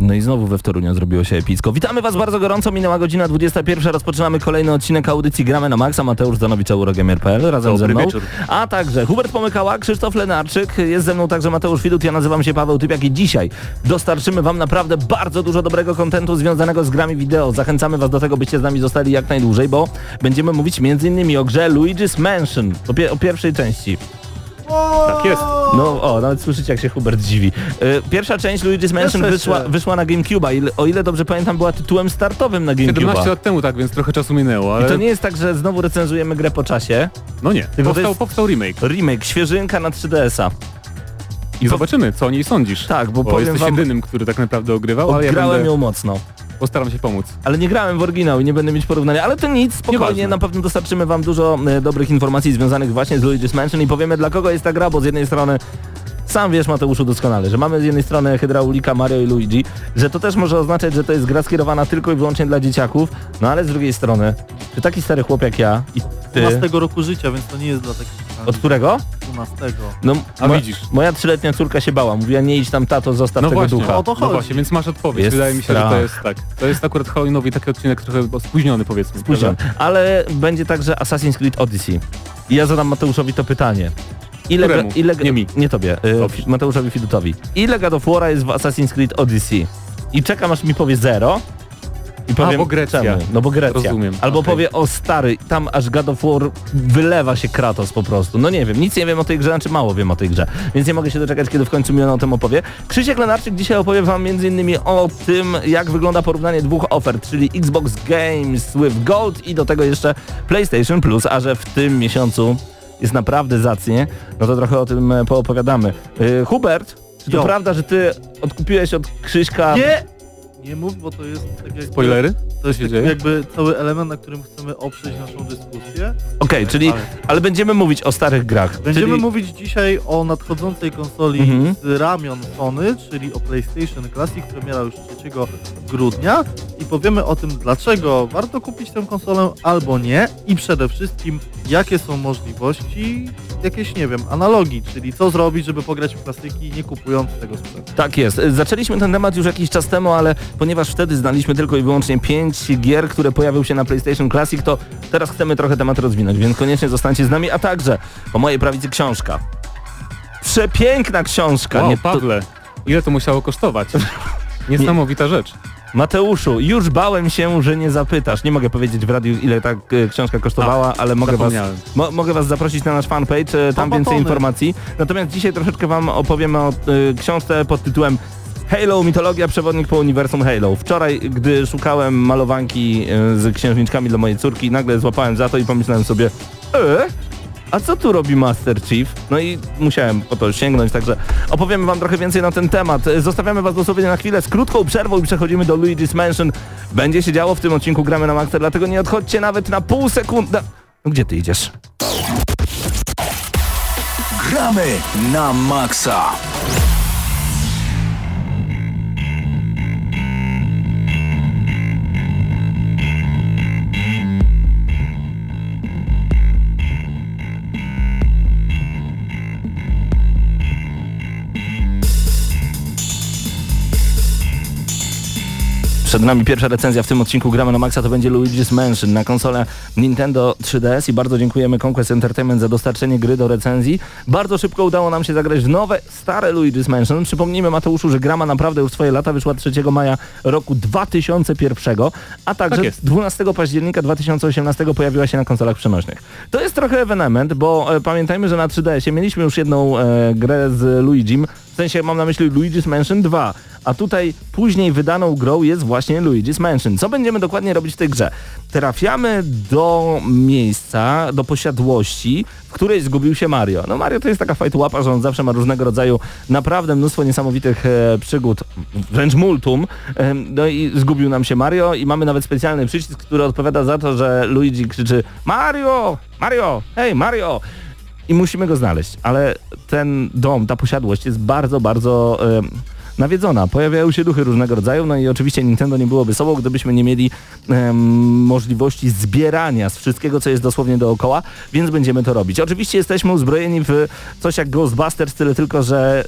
No i znowu we Wtoruniu zrobiło się epicko. Witamy Was bardzo gorąco, minęła godzina 21. Rozpoczynamy kolejny odcinek audycji Gramy na Maxa. Mateusz Zanowicz, Eurogamer.pl razem Dobry ze mną. wieczór. A także Hubert Pomykała, Krzysztof Lenarczyk, jest ze mną także Mateusz Widut, ja nazywam się Paweł Typiak i dzisiaj dostarczymy Wam naprawdę bardzo dużo dobrego kontentu związanego z grami wideo. Zachęcamy Was do tego, byście z nami zostali jak najdłużej, bo będziemy mówić m.in. o grze Luigi's Mansion, o, pie- o pierwszej części. Tak jest. No o, nawet słyszycie jak się Hubert dziwi. Y, Pierwsza część Luigi's Mansion wyszła, wyszła na GameCube'a. O ile dobrze pamiętam była tytułem startowym na 17 GameCube'a. lat temu tak, więc trochę czasu minęło, I ale to nie jest tak, że znowu recenzujemy grę po czasie. no nie. to Powstał, powstał remake. Remake, świeżynka na 3DS-a. I zobaczymy, co o niej sądzisz. Tak, bo bo powiem jesteś wam- jedynym, który tak naprawdę ogrywał, ale ja będę, ją mocno. Postaram się pomóc. Ale nie grałem w oryginał i nie będę mieć porównania. Ale to nic, spokojnie, na pewno dostarczymy wam dużo e, dobrych informacji związanych właśnie z Luigi's Mansion i powiemy dla kogo jest ta gra, bo z jednej strony sam wiesz Mateuszu doskonale, że mamy z jednej strony hydraulika Mario i Luigi, że to też może oznaczać, że to jest gra skierowana tylko i wyłącznie dla dzieciaków, no ale z drugiej strony, czy taki stary chłop jak ja i ty, 12 roku życia, więc to nie jest dla takich od którego? 12. No, A mo- widzisz. Moja trzyletnia córka się bała, mówiła nie idź tam tato, zostaw No tego właśnie, ducha. o to no chodzi. właśnie, więc masz odpowiedź. Jest Wydaje mi się, że strach. to jest tak. To jest akurat Halloweenowy taki odcinek trochę spóźniony powiedzmy. Spóźniony. prawda? Ale będzie także Assassin's Creed Odyssey. I ja zadam Mateuszowi to pytanie. Ile, Któremu? ile, Nie mi. Nie tobie, y. Mateuszowi Fidutowi. Ile God of War'a jest w Assassin's Creed Odyssey? I czekam aż mi powie zero. I powiem, bo Grecja. Czemu? No bo Grecja. Rozumiem, Albo okej. powie o stary, tam aż God of War wylewa się Kratos po prostu. No nie wiem, nic nie wiem o tej grze, znaczy mało wiem o tej grze. Więc nie mogę się doczekać, kiedy w końcu mi ona o tym opowie. Krzysiek Lenarczyk dzisiaj opowie wam m.in. o tym, jak wygląda porównanie dwóch ofert, czyli Xbox Games with Gold i do tego jeszcze PlayStation Plus, a że w tym miesiącu jest naprawdę zacnie, no to trochę o tym e, poopowiadamy. Yy, Hubert, czy to prawda, że ty odkupiłeś od Krzyśka... Nie! Nie mów, bo to jest tak jakby, Spoilery? To się tak dzieje? jakby cały element, na którym chcemy oprzeć naszą dyskusję. Okej, czyli... Ale Ale będziemy mówić o starych grach. Będziemy czyli... mówić dzisiaj o nadchodzącej konsoli Mhm. z ramion Sony, czyli o PlayStation Classic, premiera już 3 grudnia i powiemy o tym, dlaczego warto kupić tę konsolę albo nie i przede wszystkim jakie są możliwości, jakieś, nie wiem, analogii, czyli co zrobić, żeby pograć w klasyki nie kupując tego sprzętu. Tak jest. Zaczęliśmy ten temat już jakiś czas temu, ale ponieważ wtedy znaliśmy tylko i wyłącznie pięć gier, które pojawią się na PlayStation Classic, to teraz chcemy trochę temat rozwinąć, więc koniecznie zostańcie z nami, a także po mojej prawicy książka. Przepiękna książka. Wow, Nie. Pawle, ile to musiało kosztować? Niesamowita rzecz. Mateuszu, już bałem się, że nie zapytasz. Nie mogę powiedzieć w radiu, ile ta e, książka kosztowała, ale mogę was, mo mogę was zaprosić na nasz fanpage, e, tam więcej informacji. Natomiast dzisiaj troszeczkę wam opowiemy o e, książce pod tytułem Halo, mitologia, przewodnik po uniwersum Halo. Wczoraj, gdy szukałem malowanki e, z księżniczkami dla mojej córki, nagle złapałem za to i pomyślałem sobie, e? A co tu robi Master Chief? No i musiałem po to sięgnąć, także opowiemy wam trochę więcej na ten temat. Zostawiamy was dosłownie na chwilę z krótką przerwą i przechodzimy do Luigi's Mansion. Będzie się działo w tym odcinku Gramy na Maxa, dlatego nie odchodźcie nawet na pół sekundy. No gdzie ty idziesz? Gramy na maksa. Przed nami pierwsza recenzja w tym odcinku Gramy na Maxa to będzie Luigi's Mansion na konsolę Nintendo 3DS i bardzo dziękujemy Conquest Entertainment za dostarczenie gry do recenzji. Bardzo szybko udało nam się zagrać w nowe, stare Luigi's Mansion. Przypomnijmy Mateuszu, że gra ma naprawdę już swoje lata, wyszła 3 maja roku 2001, a także Tak jest. 12 października 2018 pojawiła się na konsolach przenośnych. To jest trochę ewenement, bo e, pamiętajmy, że na 3DS-ie mieliśmy już jedną e, grę z Luigim, sensie mam na myśli Luigi's Mansion 2, a tutaj później wydaną grą jest właśnie Luigi's Mansion. Co będziemy dokładnie robić w tej grze? Trafiamy do miejsca, do posiadłości, w której zgubił się Mario. No Mario to jest taka fajtułapa, że on zawsze ma różnego rodzaju naprawdę mnóstwo niesamowitych e, przygód, wręcz multum. E, no i zgubił nam się Mario i mamy nawet specjalny przycisk, który odpowiada za to, że Luigi krzyczy Mario! Mario! Hej, Mario! I musimy go znaleźć, ale ten dom, ta posiadłość jest bardzo, bardzo nawiedzona. Pojawiają się duchy różnego rodzaju, no i oczywiście Nintendo nie byłoby sobą, gdybyśmy nie mieli możliwości zbierania z wszystkiego, co jest dosłownie dookoła, więc będziemy to robić. Oczywiście jesteśmy uzbrojeni w coś jak Ghostbusters, tyle tylko, że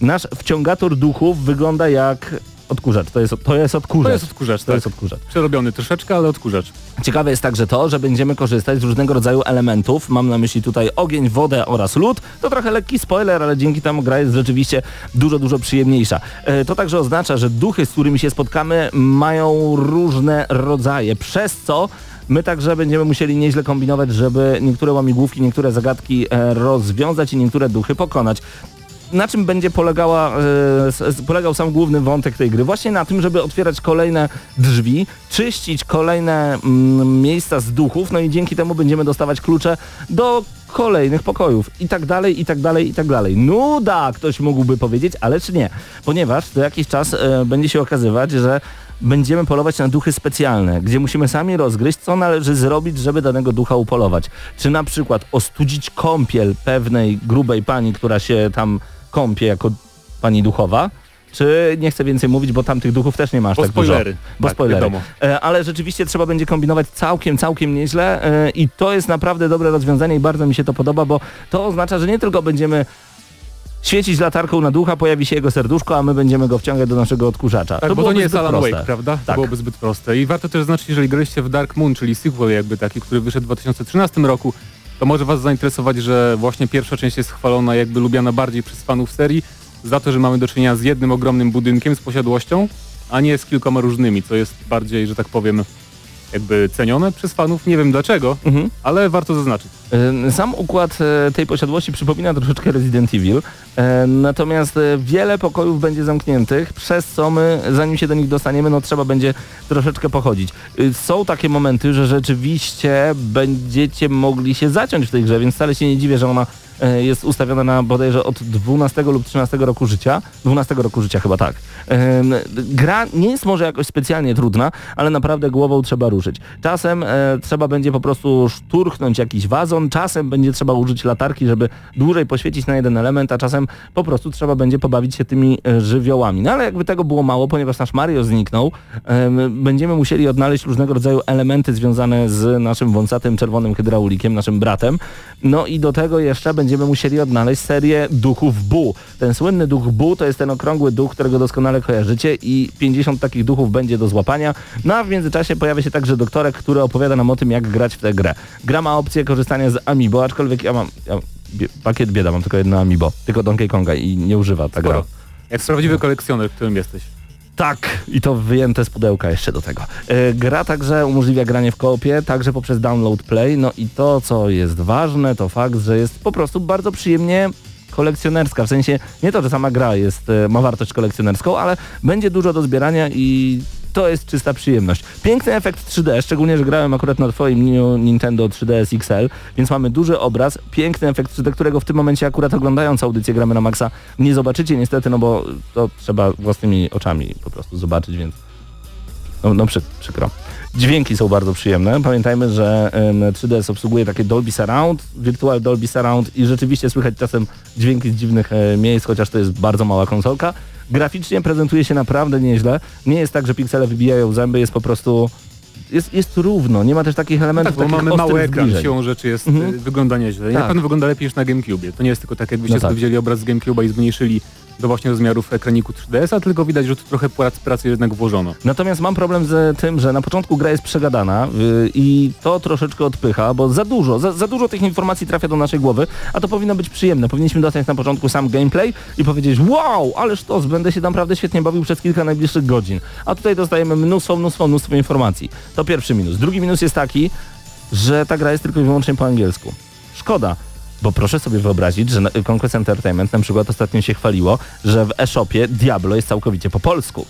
nasz wciągator duchów wygląda jak odkurzacz. To jest, to jest odkurzacz. To jest odkurzacz, To tak. jest odkurzacz. Przerobiony troszeczkę, ale odkurzacz. Ciekawe jest także to, że będziemy korzystać z różnego rodzaju elementów. Mam na myśli tutaj ogień, wodę oraz lód. To trochę lekki spoiler, ale dzięki temu gra jest rzeczywiście dużo, dużo przyjemniejsza. E, To także oznacza, że duchy, z którymi się spotkamy, mają różne rodzaje, przez co My także będziemy musieli nieźle kombinować, żeby niektóre łamigłówki, niektóre zagadki e, rozwiązać i niektóre duchy pokonać na czym będzie polegała, e, polegał sam główny wątek tej gry? Właśnie na tym, żeby otwierać kolejne drzwi, czyścić kolejne mm, miejsca z duchów, no i dzięki temu będziemy dostawać klucze do kolejnych pokojów i tak dalej, i tak dalej, i tak dalej. Nuda, ktoś mógłby powiedzieć, ale czy nie? Ponieważ co jakiś czas e, będzie się okazywać, że będziemy polować na duchy specjalne, gdzie musimy sami rozgryźć, co należy zrobić, żeby danego ducha upolować. Czy na przykład ostudzić kąpiel pewnej grubej pani, która się tam kąpie jako pani duchowa, czy nie chcę więcej mówić, bo tam tych duchów też nie masz Bo tak spoilery. dużo. Bo Tak, spoilery. wiadomo. E, Ale rzeczywiście trzeba będzie kombinować całkiem, całkiem nieźle e, i to jest naprawdę dobre rozwiązanie i bardzo mi się to podoba, bo to oznacza, że nie tylko będziemy świecić latarką na ducha, pojawi się jego serduszko, a my będziemy go wciągać do naszego odkurzacza. Tak, bo to nie jest Alan proste. Wake, prawda? Tak. To byłoby zbyt proste. I warto też zaznaczyć, jeżeli graliście w Dark Moon, czyli sequel jakby taki, który wyszedł w 2013 roku, to może was zainteresować, że właśnie pierwsza część jest chwalona, jakby lubiana bardziej przez fanów serii, za to, że mamy do czynienia z jednym ogromnym budynkiem z posiadłością, a nie z kilkoma różnymi, co jest bardziej, że tak powiem, jakby cenione przez fanów. Nie wiem dlaczego, Mhm. ale warto zaznaczyć. Sam układ e, tej posiadłości przypomina troszeczkę Resident Evil, natomiast e, wiele pokojów będzie zamkniętych, przez co my, zanim się do nich dostaniemy, no trzeba będzie troszeczkę pochodzić. E, Są takie momenty, że rzeczywiście będziecie mogli się zaciąć w tej grze, więc wcale się nie dziwię, że ona e, jest ustawiona na bodajże od 12 lub 13 roku życia. 12 roku życia chyba tak. Gra nie jest może jakoś specjalnie trudna, ale naprawdę głową trzeba ruszyć. Czasem e, trzeba będzie po prostu szturchnąć jakiś wazon, czasem będzie trzeba użyć latarki, żeby dłużej poświecić na jeden element, a czasem po prostu trzeba będzie pobawić się tymi e, żywiołami. No ale jakby tego było mało, ponieważ nasz Mario zniknął, em, będziemy musieli odnaleźć różnego rodzaju elementy związane z naszym wąsatym czerwonym hydraulikiem, naszym bratem. No i do tego jeszcze będziemy musieli odnaleźć serię duchów Bu. Ten słynny duch Bu to jest ten okrągły duch, którego doskonale kojarzycie i 50 takich duchów będzie do złapania. No a w międzyczasie pojawia się także doktorek, który opowiada nam o tym, jak grać w tę grę. Gra ma opcję korzystania z Amiibo, aczkolwiek ja mam... Ja, bie, pakiet bieda, mam tylko jedno Amiibo, tylko Donkey Konga i nie używa ta gra. Sporo. Jak prawdziwy kolekcjoner, którym jesteś. Tak, i to wyjęte z pudełka jeszcze do tego. E, Gra także umożliwia granie w koopie, także poprzez download play. No i to, co jest ważne, to fakt, że jest po prostu bardzo przyjemnie kolekcjonerska. W sensie nie to, że sama gra jest, e, ma wartość kolekcjonerską, ale będzie dużo do zbierania i to jest czysta przyjemność. Piękny efekt 3D, szczególnie, że grałem akurat na twoim Nintendo 3DS XL, więc mamy duży obraz, piękny efekt 3D, którego w tym momencie akurat oglądając audycję Gramy na Maxa nie zobaczycie niestety, no bo to trzeba własnymi oczami po prostu zobaczyć, więc no, no przy, przykro. Dźwięki są bardzo przyjemne. Pamiętajmy, że em, 3DS obsługuje takie Dolby Surround, Virtual Dolby Surround i rzeczywiście słychać czasem dźwięki z dziwnych e, miejsc, chociaż to jest bardzo mała konsolka. Graficznie prezentuje się naprawdę nieźle. Nie jest tak, że piksele wybijają zęby, jest po prostu... Jest, jest równo, nie ma też takich No elementów tak, bo mamy mały ekran, zbliżeń. siłą rzeczy jest, Mhm. wygląda nieźle. Tak. na pewno wygląda lepiej niż na GameCube. To nie jest tylko tak, jakbyście No tak. sobie wzięli obraz z GameCube'a i zmniejszyli do właśnie rozmiarów ekraniku 3DS-a, tylko widać, że tu trochę prac, pracy jednak włożono. Natomiast mam problem z tym, że na początku gra jest przegadana yy, i to troszeczkę odpycha, bo za dużo, za, za dużo tych informacji trafia do naszej głowy, a to powinno być przyjemne. Powinniśmy dostać na początku sam gameplay i powiedzieć wow, ależ to, będę się naprawdę świetnie bawił przez kilka najbliższych godzin. A tutaj dostajemy mnóstwo, mnóstwo, mnóstwo informacji. To pierwszy minus. Drugi minus jest taki, że ta gra jest tylko i wyłącznie po angielsku. Szkoda, Bo proszę sobie wyobrazić, że Conquest Entertainment na przykład ostatnio się chwaliło, że w e-shopie Diablo jest całkowicie po polsku.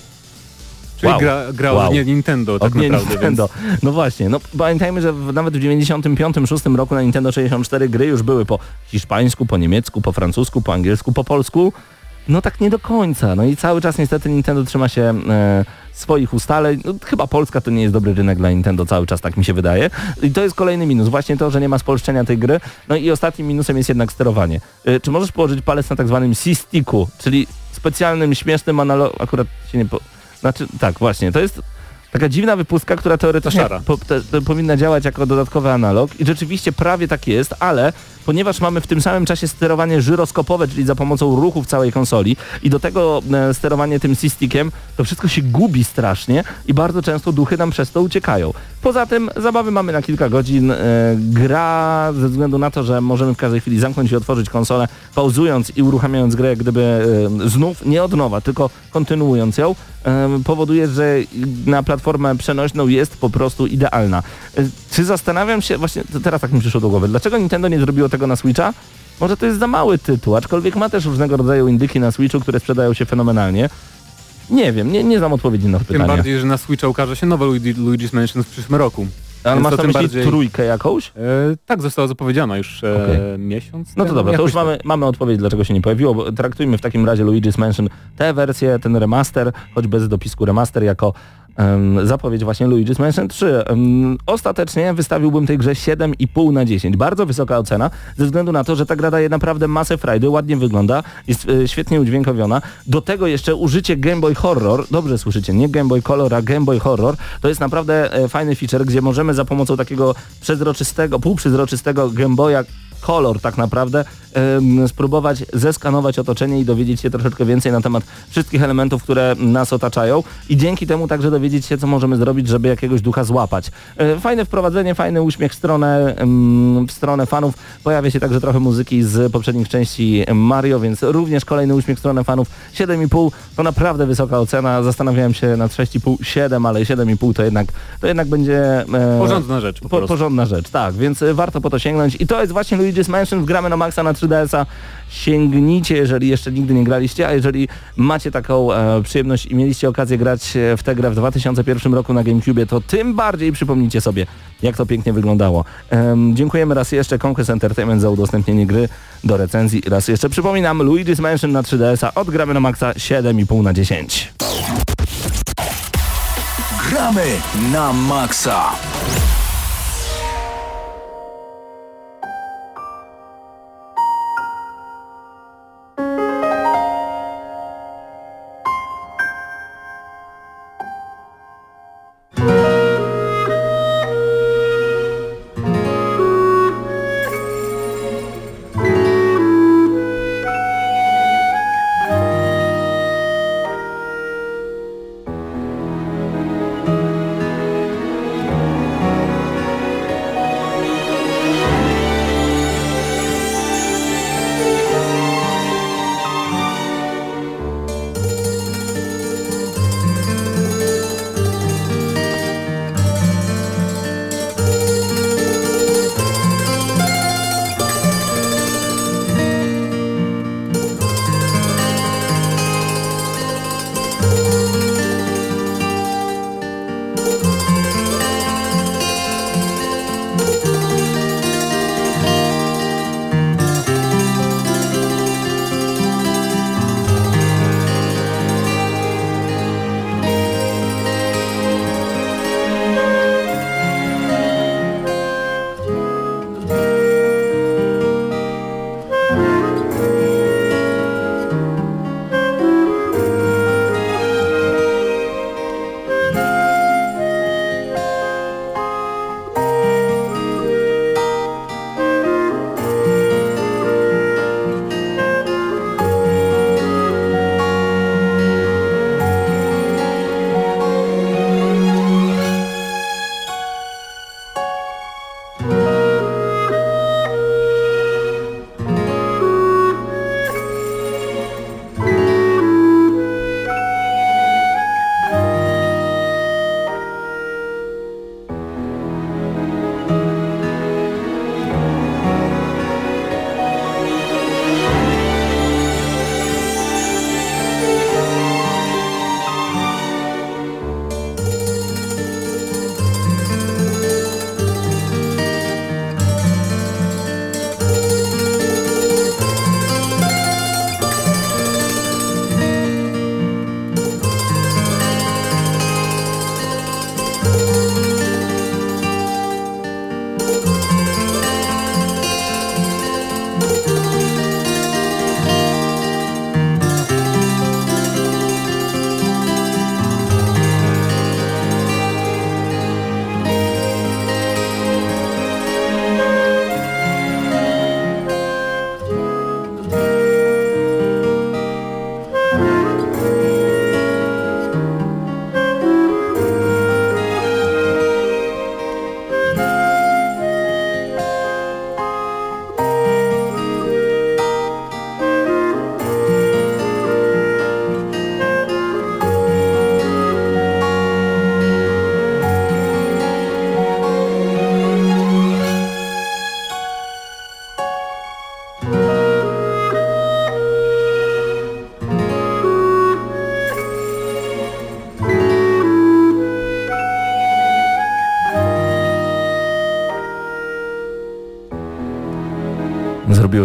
Czyli Wow. gra, gra Wow. nie Nintendo tak nie naprawdę, Nintendo. No właśnie, no pamiętajmy, że w, nawet w 95-6 roku na Nintendo 64 gry już były po hiszpańsku, po niemiecku, po francusku, po angielsku, po polsku. No tak nie do końca. No i cały czas niestety Nintendo trzyma się e, swoich ustaleń. No, chyba Polska to nie jest dobry rynek dla Nintendo cały czas, tak mi się wydaje. I to jest kolejny minus. Właśnie to, że nie ma spolszczenia tej gry. No i ostatnim minusem jest jednak sterowanie. E, czy możesz położyć palec na tak zwanym C-sticku, czyli specjalnym, śmiesznym analog... Akurat się nie... Po... Znaczy, tak, właśnie. To jest taka dziwna wypustka, która teoretycznie po, te, te, powinna działać jako dodatkowy analog i rzeczywiście prawie tak jest, ale ponieważ mamy w tym samym czasie sterowanie żyroskopowe, czyli za pomocą ruchów całej konsoli i do tego e, sterowanie tym C-stickiem, to wszystko się gubi strasznie i bardzo często duchy nam przez to uciekają. Poza tym zabawy mamy na kilka godzin. E, gra ze względu na to, że możemy w każdej chwili zamknąć i otworzyć konsolę, pauzując i uruchamiając grę gdyby e, znów, nie od nowa, tylko kontynuując ją, e, powoduje, że na platformę przenośną jest po prostu idealna. Czy zastanawiam się, właśnie teraz tak mi przyszło do głowy, dlaczego Nintendo nie zrobiło tego na Switcha? Może to jest za mały tytuł, aczkolwiek ma też różnego rodzaju indyki na Switchu, które sprzedają się fenomenalnie. Nie wiem, nie, nie znam odpowiedzi na to Tym pytanie. bardziej, że na Switcha ukaże się nowe Luigi, Luigi's Mansion w przyszłym roku. Ale masz na tym bardziej- trójkę jakąś? E, tak, została zapowiedziana już e, Okej. miesiąc No to dobra, to już tak. mamy, mamy odpowiedź, dlaczego się nie pojawiło, bo traktujmy w takim razie Luigi's Mansion tę wersję, ten remaster, choć bez dopisku remaster, jako zapowiedź właśnie Luigi's Mansion 3. Em, ostatecznie wystawiłbym tej grze 7,5 na 10. Bardzo wysoka ocena, ze względu na to, że ta gra daje naprawdę masę frajdy, ładnie wygląda, jest e, świetnie udźwiękowiona. Do tego jeszcze użycie Game Boy Horror, dobrze słyszycie, nie Game Boy Color, a Game Boy Horror, to jest naprawdę e, fajny feature, gdzie możemy za pomocą takiego przezroczystego, półprzezroczystego Game Boya kolor tak naprawdę, spróbować zeskanować otoczenie i dowiedzieć się troszeczkę więcej na temat wszystkich elementów, które nas otaczają i dzięki temu także dowiedzieć się, co możemy zrobić, żeby jakiegoś ducha złapać. E, Fajne wprowadzenie, fajny uśmiech w stronę, w stronę fanów. Pojawia się także trochę muzyki z poprzednich części Mario, więc również kolejny uśmiech w stronę fanów. 7,5 to naprawdę wysoka ocena. Zastanawiałem się nad 6,5, 7, ale 7,5 to jednak, to jednak będzie... e, Porządna rzecz po po, porządna rzecz, tak, więc warto po to sięgnąć i to jest właśnie Luigi's Mansion, gramy na maksa na 3DS-a, sięgnijcie, jeżeli jeszcze nigdy nie graliście, a jeżeli macie taką e, przyjemność i mieliście okazję grać e, w tę grę w 2001 roku na GameCube, to tym bardziej przypomnijcie sobie, jak to pięknie wyglądało. Em, dziękujemy raz jeszcze Conquest Entertainment za udostępnienie gry do recenzji. Raz jeszcze przypominam, Luigi's Mansion na 3DS-a, odgramy na maksa 7,5 na 10. Gramy na maksa.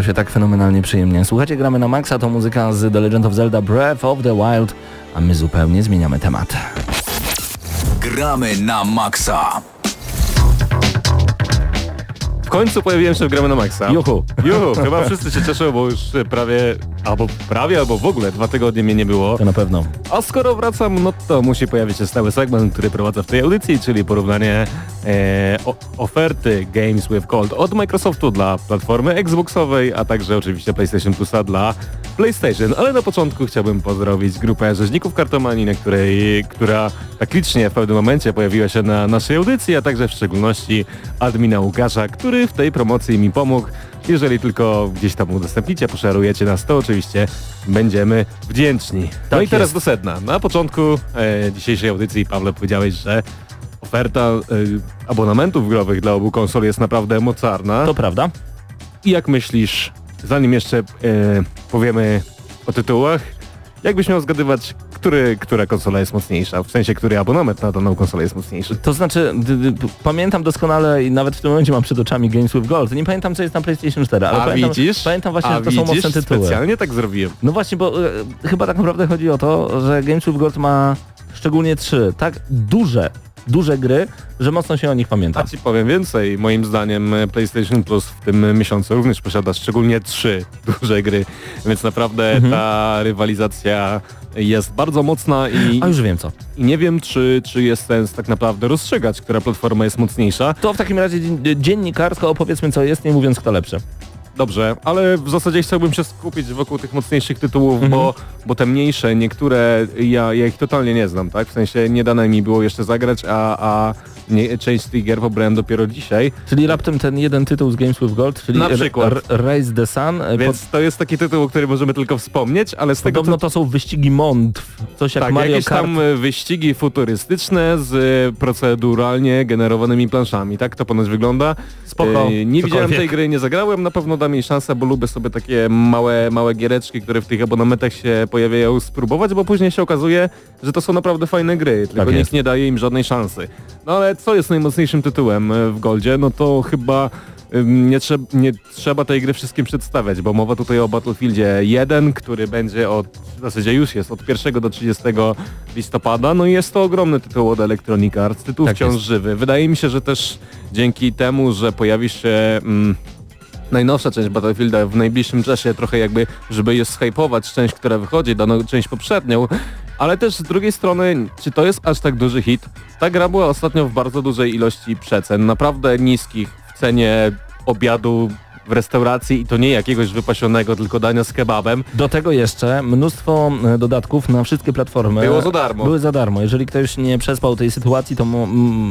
Się tak fenomenalnie przyjemnie. Słuchajcie, gramy na maksa, to muzyka z The Legend of Zelda Breath of the Wild, a my zupełnie zmieniamy temat. Gramy na maksa. W końcu pojawiłem się w Gramy na Maxa. Juhu. Juhu, chyba wszyscy się cieszą, bo już prawie, albo prawie, albo w ogóle dwa tygodnie mnie nie było. To na pewno. A skoro wracam, no to musi pojawić się stały segment, który prowadzę w tej audycji, czyli porównanie e, o, oferty Games with Gold od Microsoftu dla platformy Xboxowej, a także oczywiście PlayStation Plusa dla PlayStation. Ale na początku chciałbym pozdrowić grupę rzeźników kartomanii, na której, która tak licznie w pewnym momencie pojawiła się na naszej audycji, a także w szczególności admina Łukasza, który w tej promocji mi pomógł. Jeżeli tylko gdzieś tam udostępnicie, poszerujecie nas, to oczywiście będziemy wdzięczni. no Tak i teraz jest. do sedna. Na początku e, dzisiejszej audycji, Pawle, powiedziałeś, że oferta e, abonamentów growych dla obu konsol jest naprawdę mocarna. To prawda. I jak myślisz, zanim jeszcze e, powiemy o tytułach, jakbyś miał zgadywać, który, która konsola jest mocniejsza? W sensie, który abonament na daną konsolę jest mocniejszy? To znaczy, pamiętam doskonale i nawet w tym momencie mam przed oczami Games with Gold. Nie pamiętam, co jest na PlayStation 4, ale A pamiętam, widzisz? pamiętam właśnie, A że to są widzisz? mocne tytuły. Specjalnie tak zrobiłem. No właśnie, bo e, chyba tak naprawdę chodzi o to, że Games with Gold ma szczególnie trzy tak duże, duże gry, że mocno się o nich pamięta. A ci powiem więcej, moim zdaniem e, PlayStation Plus w tym miesiącu również posiada szczególnie trzy duże gry, więc naprawdę Mhm. ta rywalizacja jest bardzo mocna i, A już wiem co. i nie wiem, czy, czy jest sens tak naprawdę rozstrzygać, która platforma jest mocniejsza. To w takim razie dzien- dziennikarsko opowiedzmy co jest, nie mówiąc kto lepszy. Dobrze, ale w zasadzie chciałbym się skupić wokół tych mocniejszych tytułów, Mhm. bo, bo te mniejsze, niektóre, ja, ja ich totalnie nie znam, tak? W sensie nie dane mi było jeszcze zagrać, a, a nie, część z tych gier pobrałem dopiero dzisiaj. Czyli raptem ten jeden tytuł z Games with Gold, czyli Na przykład. Raise the Sun. e, Więc to jest taki tytuł, o którym możemy tylko wspomnieć, ale z pod, tego podobno to są wyścigi mątw, coś jak Tak, Mario jakieś Kart. tam e, wyścigi futurystyczne z e, proceduralnie generowanymi planszami, tak to ponoć wygląda. Spoko, E, nie widziałem cokolwiek. tej gry, nie zagrałem, na pewno dam jej szansę, bo lubię sobie takie małe, małe giereczki, które w tych abonamentach się pojawiają spróbować, bo później się okazuje, że to są naprawdę fajne gry, tylko Tak nikt nie daje im żadnej szansy. No ale co jest najmocniejszym tytułem e, w Goldzie? No to chyba nie, trzeba, nie trzeba tej gry wszystkim przedstawiać, bo mowa tutaj o Battlefieldzie 1, który będzie od, w zasadzie już jest od 1 do 30 listopada, no i jest to ogromny tytuł od Electronic Arts, tytuł Tak wciąż jest. żywy. Wydaje mi się, że też dzięki temu, że pojawi się mm, najnowsza część Battlefielda w najbliższym czasie, trochę jakby, żeby je zhypować, część, która wychodzi, daną część poprzednią, ale też z drugiej strony, czy to jest aż tak duży hit? Ta gra była ostatnio w bardzo dużej ilości przecen, naprawdę niskich w cenie obiadu w restauracji i to nie jakiegoś wypasionego, tylko dania z kebabem. Do tego jeszcze mnóstwo e, dodatków na wszystkie platformy. Było za darmo. Były za darmo. Jeżeli ktoś nie przespał tej sytuacji, to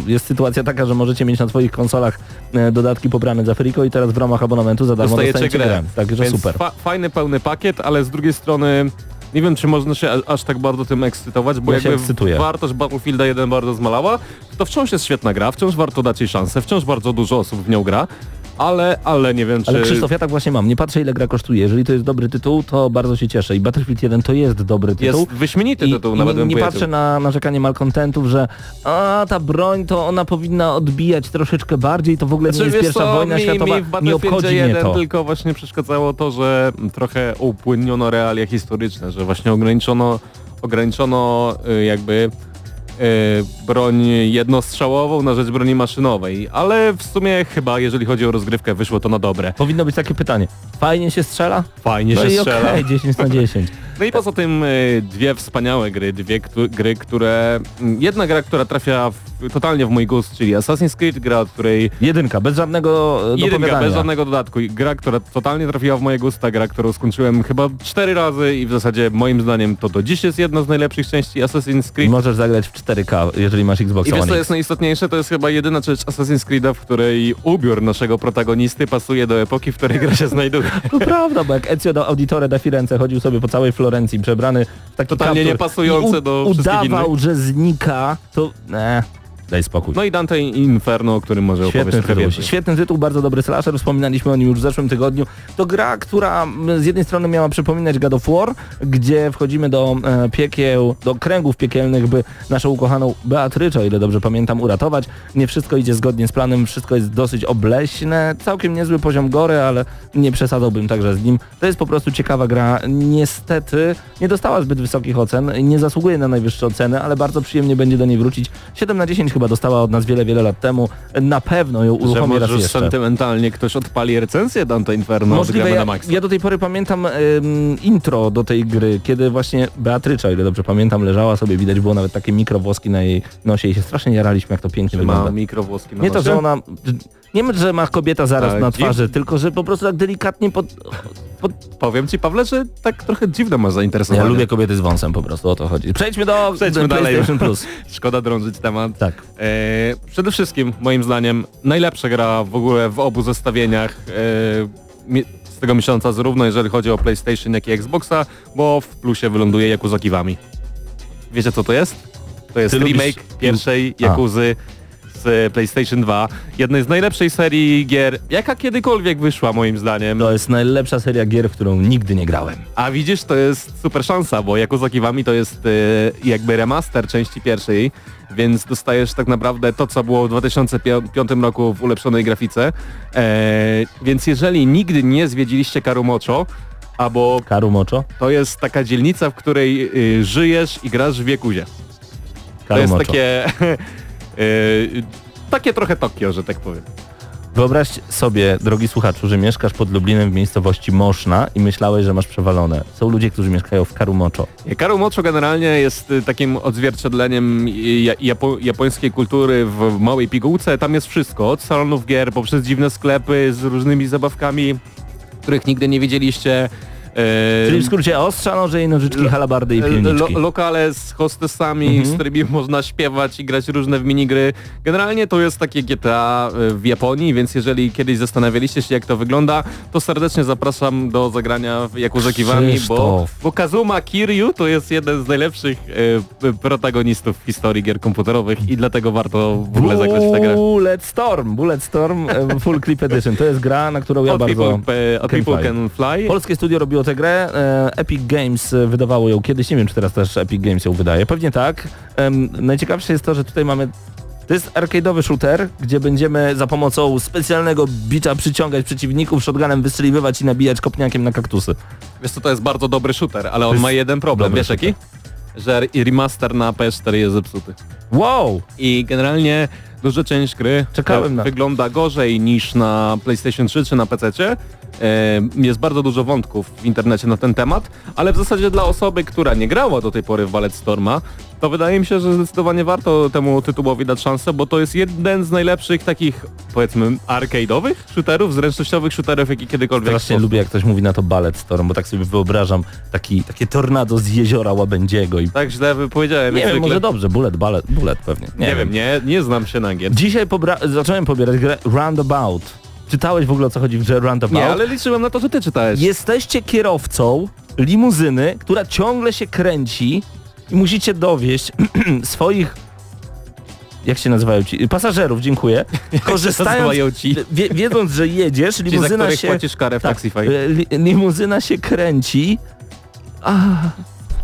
jest sytuacja taka, że możecie mieć na swoich konsolach e, dodatki pobrane za friko i teraz w ramach abonamentu za darmo Dostajecie dostajecie grę. grę. Także Więc super. Fa fajny, pełny pakiet, ale z drugiej strony nie wiem, czy można się aż tak bardzo tym ekscytować, bo Ja jakby ekscytuję. wartość Battlefielda 1 bardzo zmalała. To wciąż jest świetna gra, wciąż warto dać jej szansę, wciąż bardzo dużo osób w nią gra, ale, ale nie wiem, czy... Ale Krzysztof, ja tak właśnie mam. Nie patrzę ile gra kosztuje. Jeżeli to jest dobry tytuł, to bardzo się cieszę. I Battlefield 1 to jest dobry tytuł. jest wyśmienity I, tytuł, nawet nie, nie patrzę na narzekanie malkontentów, że a ta broń to ona powinna odbijać troszeczkę bardziej, to w ogóle nie Znaczy, jest wiesz pierwsza co, wojna mi, światowa, mi w nie Battlefieldzie obchodzi mnie 1 to. tylko właśnie przeszkadzało to, że trochę upłyniono realia historyczne, że właśnie ograniczono, ograniczono y, jakby broń jednostrzałową na rzecz broni maszynowej, ale w sumie chyba jeżeli chodzi o rozgrywkę wyszło to na dobre. Powinno być takie pytanie. Fajnie się strzela? Fajnie no się strzela. okej, 10 na 10. No i poza tym y, dwie wspaniałe gry, dwie gry, które... Jedna gra, która trafia w, totalnie w mój gust, czyli Assassin's Creed, gra, od której Jedynka, bez żadnego e, Jedynka, bez żadnego dodatku. Gra, która totalnie trafiła w moje gusta, gra, którą skończyłem chyba cztery razy i w zasadzie moim zdaniem to do dziś jest jedna z najlepszych części Assassin's Creed. Możesz zagrać w 4K, jeżeli masz Xbox I wiesz co jest najistotniejsze? To jest chyba jedyna część Assassin's Creed'a, w której ubiór naszego protagonisty pasuje do epoki, w której gra się znajduje. To prawda, bo jak Ezio do Auditore da Firenze chodził sobie po całej Florencji przebrany w taki Totalnie kaptur u- do wszystkich udawał, innych. że znika, to... Ne. Daj spokój. No i Dante Inferno, o którym może Świetny opowiesz tytuł. więcej. Świetny tytuł, bardzo dobry slasher, wspominaliśmy o nim już w zeszłym tygodniu. To gra, która mm, z jednej strony miała przypominać God of War, gdzie wchodzimy do e, piekieł, do kręgów piekielnych, by naszą ukochaną Beatryczę, o ile dobrze pamiętam, uratować. Nie wszystko idzie zgodnie z planem, wszystko jest dosyć obleśne, całkiem niezły poziom gory, ale nie przesadzałbym także z nim. To jest po prostu ciekawa gra. Niestety nie dostała zbyt wysokich ocen, nie zasługuje na najwyższe oceny, ale bardzo przyjemnie będzie do niej wrócić. 7 na 10 chyba dostała od nas wiele, wiele lat temu. Na pewno ją Że uruchomię raz może jeszcze. sentymentalnie ktoś odpali recenzję Dante Inferno Możliwe, ja, ja do tej pory pamiętam ym, intro do tej gry, kiedy właśnie Beatrycza, ile dobrze pamiętam, leżała sobie, widać było nawet takie mikrowłoski na jej nosie i się strasznie jaraliśmy, jak to pięknie Ma wygląda. mikrowłoski na Nie to, nosie? że ona... Nie wiem, że ma kobieta zaraz Tak, na dziw- twarzy, tylko że po prostu tak delikatnie pod... pod... Powiem ci Pawle, że tak trochę dziwne Ja zainteresowanie. lubię kobiety z wąsem po prostu, o to chodzi. Przejdźmy do Przejdźmy do dalej. PlayStation Plus. Szkoda drążyć temat. Tak. E, przede wszystkim, moim zdaniem, najlepsza gra w ogóle w obu zestawieniach e, z tego miesiąca, zarówno jeżeli chodzi o PlayStation, jak i Xboxa, bo w plusie wyląduje Yakuza Kiwami. Wiecie co to jest? To jest Ty lubisz- remake pierwszej A. Z PlayStation 2. Jednej z najlepszej serii gier, jaka kiedykolwiek wyszła moim zdaniem. To jest najlepsza seria gier, w którą nigdy nie grałem. A widzisz, to jest super szansa, bo Yakuza Kiwami to jest e, jakby remaster części pierwszej, więc dostajesz tak naprawdę to, co było w 2005 roku w ulepszonej grafice. E, więc jeżeli nigdy nie zwiedziliście Karumocho, albo Karu Mocho? to jest taka dzielnica, w której y, żyjesz i grasz w Yakuzie. To Karu jest takie... y, takie trochę Tokio, że tak powiem. Wyobraź sobie, drogi słuchaczu, że mieszkasz pod Lublinem w miejscowości Moszna i myślałeś, że masz przewalone. Są ludzie, którzy mieszkają w Karumoczo. Karumocho generalnie jest y, takim odzwierciedleniem ja- japo japońskiej kultury w małej pigułce. Tam jest wszystko, od salonów gier, poprzez dziwne sklepy z różnymi zabawkami, których nigdy nie widzieliście. E, Czyli w skrócie ostrza, noże i nożyczki, halabardy i lo, pilniczki. lokale z hostessami, Mhm. z którymi można śpiewać i grać różne w minigry. Generalnie to jest takie GTA y, w Japonii, więc jeżeli kiedyś zastanawialiście się jak to wygląda, to serdecznie zapraszam do zagrania w Yakuza Kiwami, bo, bo Kazuma Kiryu to jest jeden z najlepszych y, protagonistów w historii gier komputerowych i dlatego warto w ogóle zagrać w tę grę. Bullet Storm, Bullet Storm e, Full Clip Edition. To jest gra, na którą ja bardzo... people, e, can people can fly. Polskie studio robiło tę grę, e, Epic Games wydawało ją kiedyś, nie wiem czy teraz też Epic Games ją wydaje, pewnie tak. Najciekawsze jest to, że tutaj mamy to jest arcade'owy shooter, gdzie będziemy za pomocą specjalnego bicza przyciągać przeciwników, shotgunem wystrzeliwywać i nabijać kopniakiem na kaktusy. Wiesz co, to jest bardzo dobry shooter, ale on jest ma jeden problem. Wiesz jaki? Że remaster na PS4 jest zepsuty. Wow! I generalnie duża część gry Czekałem e, na- wygląda gorzej niż na PlayStation 3 czy na PC. E, jest bardzo dużo wątków w internecie na ten temat, ale w zasadzie dla osoby, która nie grała do tej pory w Ballet Storma, to wydaje mi się, że zdecydowanie warto temu tytułowi dać szansę, bo to jest jeden z najlepszych takich, powiedzmy, arcade'owych shooterów, zręcznościowych shooterów, jaki kiedykolwiek Strasznie powstał. lubię jak ktoś mówi na to Ballet Storm, bo tak sobie wyobrażam taki, takie tornado z jeziora Łabędziego i... Tak źle wypowiedziałem. Nie wiem, może dobrze, Bullet, Ballet, Bullet pewnie. Nie, wiem, nie, nie znam się na gier. Dzisiaj zacząłem pobierać grę Roundabout. Czytałeś w ogóle o co chodzi w grze Roundabout? Nie, ale liczyłem na to, że ty czytałeś. Jesteście kierowcą limuzyny, która ciągle się kręci musicie dowieść swoich jak się nazywają ci? Pasażerów, dziękuję. Korzystając, ci? wie, wiedząc, że jedziesz, limuzyna się... płacisz karę w tak, li, limuzyna się kręci. A,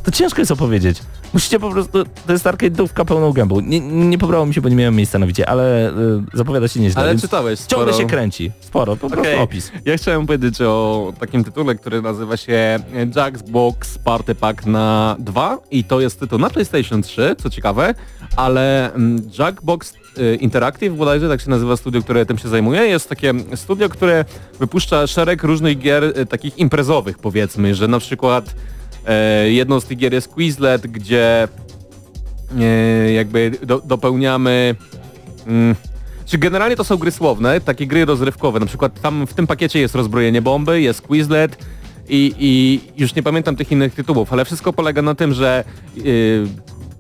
to ciężko jest opowiedzieć. Musicie po prostu... To jest arcade'ówka pełną gębą. Nie, nie pobrało mi się, bo nie miałem miejsca na widzie, ale y, zapowiada się nieźle. Ale czytałeś Ciągle sporo. się kręci. Sporo, po prostu opis. Ja chciałem powiedzieć o takim tytule, który nazywa się Jackbox Party Pack na 2 i to jest tytuł na PlayStation 3, co ciekawe, ale mm, Jackbox y, Interactive, bodajże tak się nazywa studio, które tym się zajmuje, jest takie studio, które wypuszcza szereg różnych gier y, takich imprezowych powiedzmy, że na przykład e, jedną z tych gier jest Quizlet, gdzie e, jakby do, dopełniamy mm, czy generalnie to są gry słowne, takie gry rozrywkowe, na przykład tam w tym pakiecie jest rozbrojenie bomby, jest Quizlet i, i już nie pamiętam tych innych tytułów, ale wszystko polega na tym, że yy,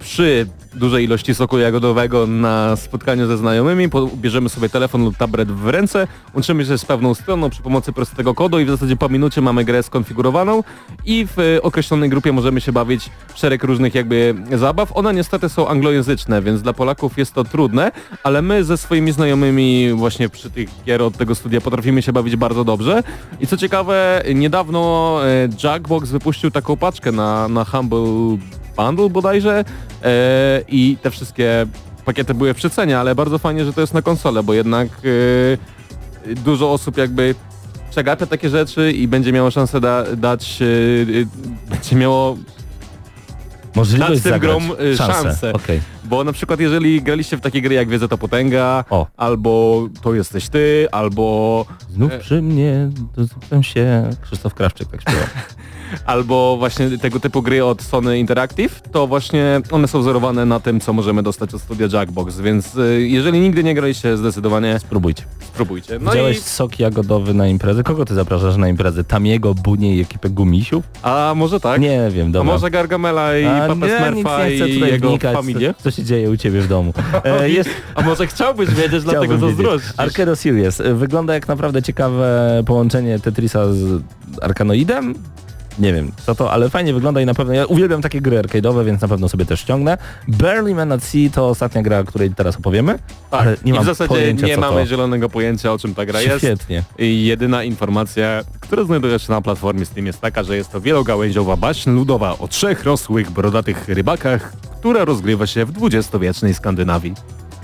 przy dużej ilości soku jagodowego na spotkaniu ze znajomymi, bierzemy sobie telefon lub tablet w ręce, łączymy się z pewną stroną przy pomocy prostego kodu i w zasadzie po minucie mamy grę skonfigurowaną i w e, określonej grupie możemy się bawić w szereg różnych jakby zabaw. One niestety są anglojęzyczne, więc dla Polaków jest to trudne, ale my ze swoimi znajomymi właśnie przy tych gier od tego studia potrafimy się bawić bardzo dobrze. I co ciekawe, niedawno e, Jackbox wypuścił taką paczkę na, na Humble Bundle bodajże e, i te wszystkie pakiety były w przecenie, ale bardzo fajnie, że to jest na konsolę, bo jednak e, dużo osób jakby przegapia takie rzeczy i będzie miało szansę da, dać, e, będzie miało Możliwość Dać tym grom, y, szansę. Okej. Bo na przykład jeżeli graliście w takie gry jak Wiedza to Potęga, O. albo To jesteś ty, albo, Znów E. przy mnie dozupem się Krzysztof Krawczyk tak śpiewa. albo właśnie tego typu gry od Sony Interactive, to właśnie one są wzorowane na tym, co możemy dostać od studia Jackbox, więc y, jeżeli nigdy nie graliście, zdecydowanie Spróbujcie. spróbujcie. No Widziałeś i, sok jagodowy na imprezę? Kogo ty zapraszasz na imprezę? Tamiego, Bunie i ekipę gumisiów? a może tak? Nie wiem, A dobra. może Gargamela i A, nie, Smurfa nic nie chcę i tutaj jego wnikać, familię? Co, co się dzieje u ciebie w domu. E, jest, A może chciałbyś wiedzieć, dlatego zazdrościsz. Arcero Series. E, Wygląda jak naprawdę ciekawe połączenie Tetrisa z Arkanoidem. Nie wiem co to, ale fajnie wygląda i na pewno ja uwielbiam takie gry arcade'owe, więc na pewno sobie też ściągnę. Barely Man at Sea to ostatnia gra, o której teraz opowiemy, ale nie I w zasadzie pojęcia nie mamy to. zielonego pojęcia, o czym ta gra jest. Świetnie. I jedyna informacja, która znajduje się na platformie Steam jest taka, że jest to wielogałęziowa baśń ludowa o trzech rosłych, brodatych rybakach, która rozgrywa się w dwudziestowiecznej Skandynawii.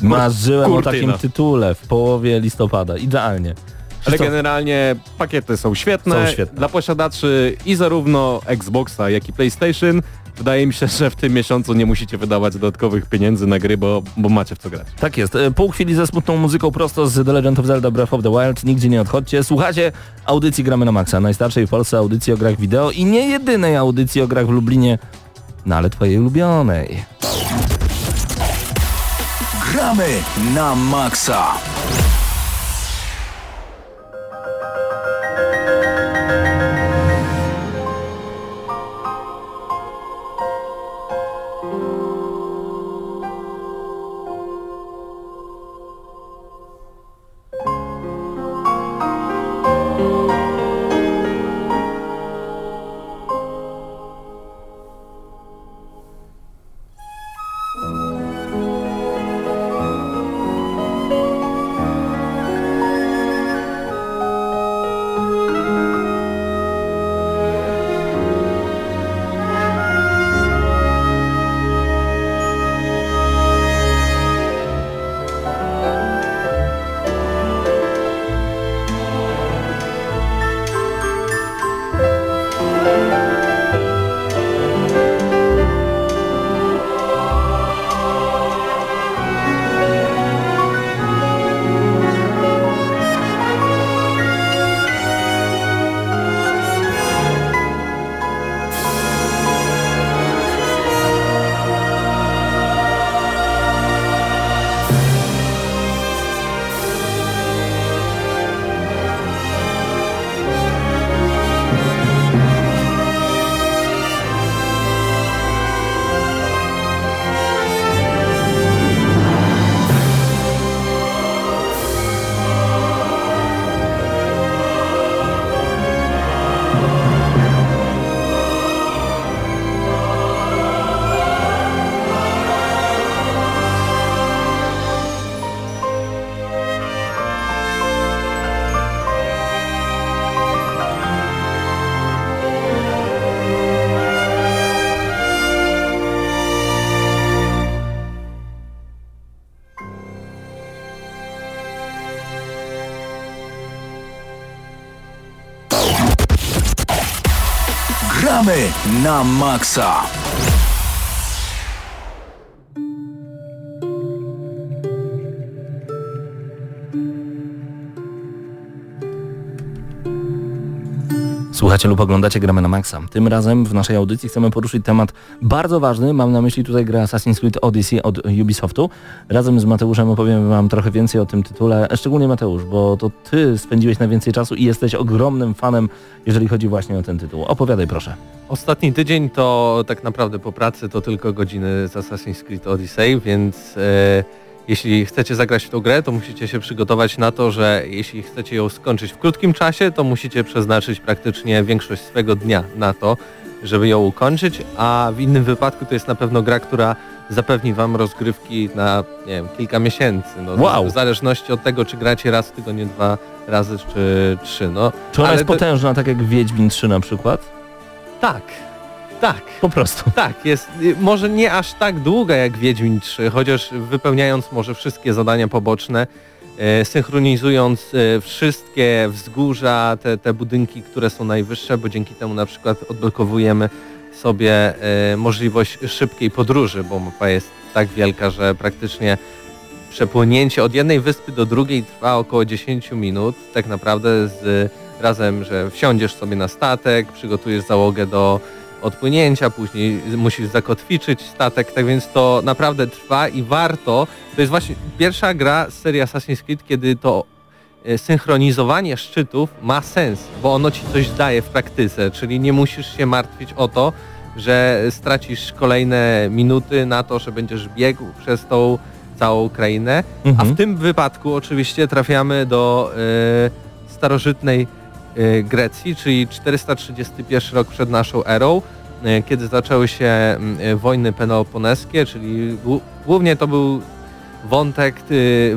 Marzyłem o kurtyna. takim tytule w połowie listopada. Idealnie. Ale generalnie pakiety są świetne, Są świetne. dla posiadaczy i zarówno Xboxa, jak i PlayStation. Wydaje mi się, że w tym miesiącu nie musicie wydawać dodatkowych pieniędzy na gry, bo, bo macie w co grać. Tak jest. E, Pół chwili ze smutną muzyką prosto z The Legend of Zelda Breath of the Wild. Nigdzie nie odchodźcie. Słuchacie audycji Gramy na Maxa, najstarszej w Polsce audycji o grach wideo i nie jedynej audycji o grach w Lublinie, no ale twojej ulubionej. Gramy na maksa. Na maksa. Słuchacie lub oglądacie Gramy na Maxa. Tym razem w naszej audycji chcemy poruszyć temat bardzo ważny. Mam na myśli tutaj grę Assassin's Creed Odyssey od Ubisoftu. Razem z Mateuszem opowiem wam trochę więcej o tym tytule, szczególnie Mateusz, bo to ty spędziłeś najwięcej czasu i jesteś ogromnym fanem, jeżeli chodzi właśnie o ten tytuł. Opowiadaj proszę. Ostatni tydzień to tak naprawdę po pracy to tylko godziny z Assassin's Creed Odyssey, więc e, jeśli chcecie zagrać w tą grę, to musicie się przygotować na to, że jeśli chcecie ją skończyć w krótkim czasie, to musicie przeznaczyć praktycznie większość swego dnia na to, żeby ją ukończyć, a w innym wypadku to jest na pewno gra, która zapewni wam rozgrywki na, nie wiem, kilka miesięcy. No, Wow. W zależności od tego, czy gracie raz w tygodniu, dwa razy, czy trzy. No, Czy ona Ale jest to- potężna, tak jak Wiedźmin 3 na przykład? Tak, tak. Po prostu. Tak, jest y, może nie aż tak długa jak Wiedźmin 3, chociaż wypełniając może wszystkie zadania poboczne, e, synchronizując e, wszystkie wzgórza, te, te budynki, które są najwyższe, bo dzięki temu na przykład odblokowujemy sobie e, możliwość szybkiej podróży, bo mapa jest tak wielka, że praktycznie przepłynięcie od jednej wyspy do drugiej trwa około 10 minut, tak naprawdę z razem, że wsiądziesz sobie na statek, przygotujesz załogę do odpłynięcia, później musisz zakotwiczyć statek, tak więc to naprawdę trwa i warto. To jest właśnie pierwsza gra z serii Assassin's Creed, kiedy to e, synchronizowanie szczytów ma sens, bo ono ci coś daje w praktyce, czyli nie musisz się martwić o to, że stracisz kolejne minuty na to, że będziesz biegł przez tą całą krainę, a Mhm. w tym wypadku oczywiście trafiamy do e, starożytnej Grecji, czyli 431 rok przed naszą erą, e, kiedy zaczęły się m, e, wojny peloponeskie, czyli głównie to był wątek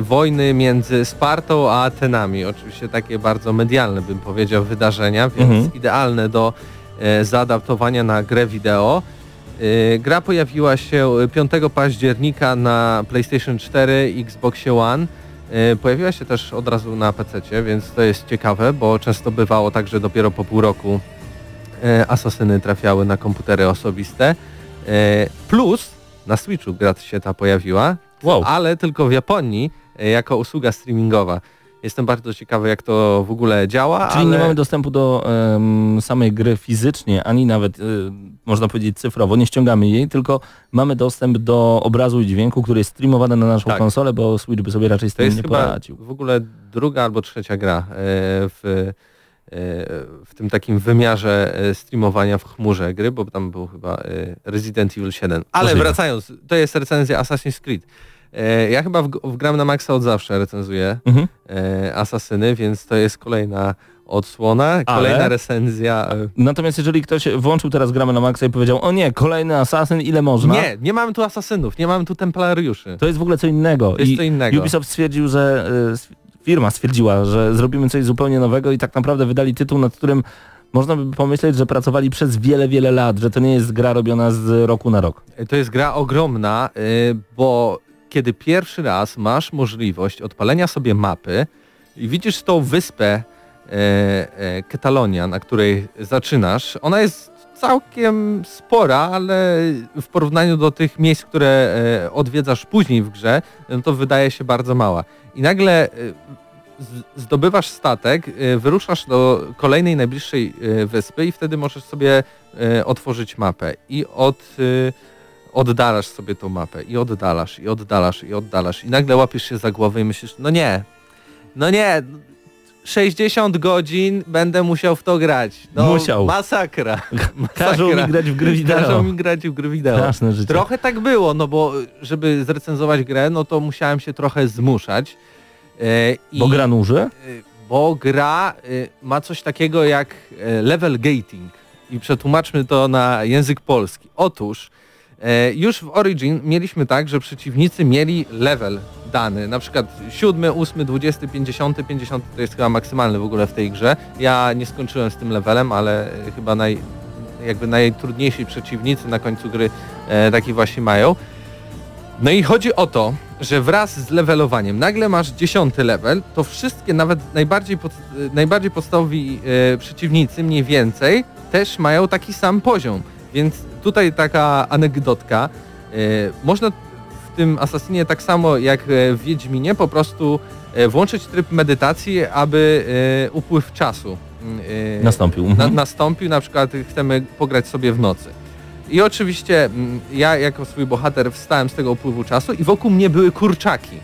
wojny między Spartą a Atenami. Oczywiście takie bardzo medialne bym powiedział wydarzenia, więc Mhm. idealne do zaadaptowania na grę wideo. Gra pojawiła się 5 października na PlayStation 4, Xbox One. E, Pojawiła się też od razu na PC, więc to jest ciekawe, bo często bywało tak, że dopiero po pół roku e, asasyny trafiały na komputery osobiste. E, Plus na Switchu gra się ta pojawiła, Wow. ale tylko w Japonii jako usługa streamingowa. Jestem bardzo ciekawy, jak to w ogóle działa. Czyli ale... nie mamy dostępu do em, samej gry fizycznie, ani nawet, y, można powiedzieć, cyfrowo, nie ściągamy jej, tylko mamy dostęp do obrazu i dźwięku, który jest streamowany na naszą Tak. konsolę, bo Switch by sobie raczej z To tym jest nie chyba poradził. w ogóle druga albo trzecia gra e, w, e, w tym takim wymiarze e, streamowania w chmurze gry, bo tam był chyba Resident Evil 7. Ale wracając, to jest recenzja Assassin's Creed. E, Ja chyba w, w Gram na Maxa od zawsze recenzuję Mhm. e, Asasyny, więc to jest kolejna odsłona, kolejna recenzja. e, Natomiast jeżeli ktoś włączył teraz gramy na maksa i powiedział, o nie, kolejny asasyn, ile można? Nie, nie mamy tu asasynów, nie mamy tu templariuszy. To jest w ogóle co innego. To jest I co innego. Ubisoft stwierdził, że firma stwierdziła, że zrobimy coś zupełnie nowego i tak naprawdę wydali tytuł, nad którym można by pomyśleć, że pracowali przez wiele, wiele lat, że to nie jest gra robiona z roku na rok. To jest gra ogromna, bo kiedy pierwszy raz masz możliwość odpalenia sobie mapy i widzisz tą wyspę e, e, na której zaczynasz, ona jest całkiem spora, ale w porównaniu do tych miejsc, które e, odwiedzasz później w grze, no to wydaje się bardzo mała. I nagle e, zdobywasz statek, e, wyruszasz do kolejnej najbliższej e, wyspy i wtedy możesz sobie otworzyć mapę i od oddalasz sobie tą mapę i oddalasz, i oddalasz, i oddalasz i nagle łapiesz się za głowę i myślisz, no nie, no nie, 60 godzin będę musiał w to grać. No, Musiał. Masakra. Każą mi Masakra. grać w gry Każą wideo. mi grać w gry wideo. Straszne życie. Trochę tak było, no bo żeby zrecenzować grę, no to musiałem się trochę zmuszać. I- Bo gra nuży? Y, bo gra y, ma coś takiego jak level gating i przetłumaczmy to na język polski. Otóż już w Origin mieliśmy tak, że przeciwnicy mieli level dany, na przykład 7, 8, 20, 50, 50 to jest chyba maksymalny w ogóle w tej grze. Ja nie skończyłem z tym levelem, ale e, chyba naj, jakby najtrudniejsi przeciwnicy na końcu gry e, taki właśnie mają. No i chodzi o to, że wraz z levelowaniem, nagle masz dziesiąty level, to wszystkie, nawet najbardziej, pod, najbardziej podstawowi e, przeciwnicy, mniej więcej, też mają taki sam poziom. Więc tutaj taka anegdotka. E, można w tym Assassinie tak samo jak e, w Wiedźminie po prostu e, włączyć tryb medytacji, aby upływ czasu yy, Nastąpił. na, Mhm. nastąpił, na przykład chcemy pograć sobie w nocy. I oczywiście mm, ja jako swój bohater wstałem z tego upływu czasu i wokół mnie były kurczaki.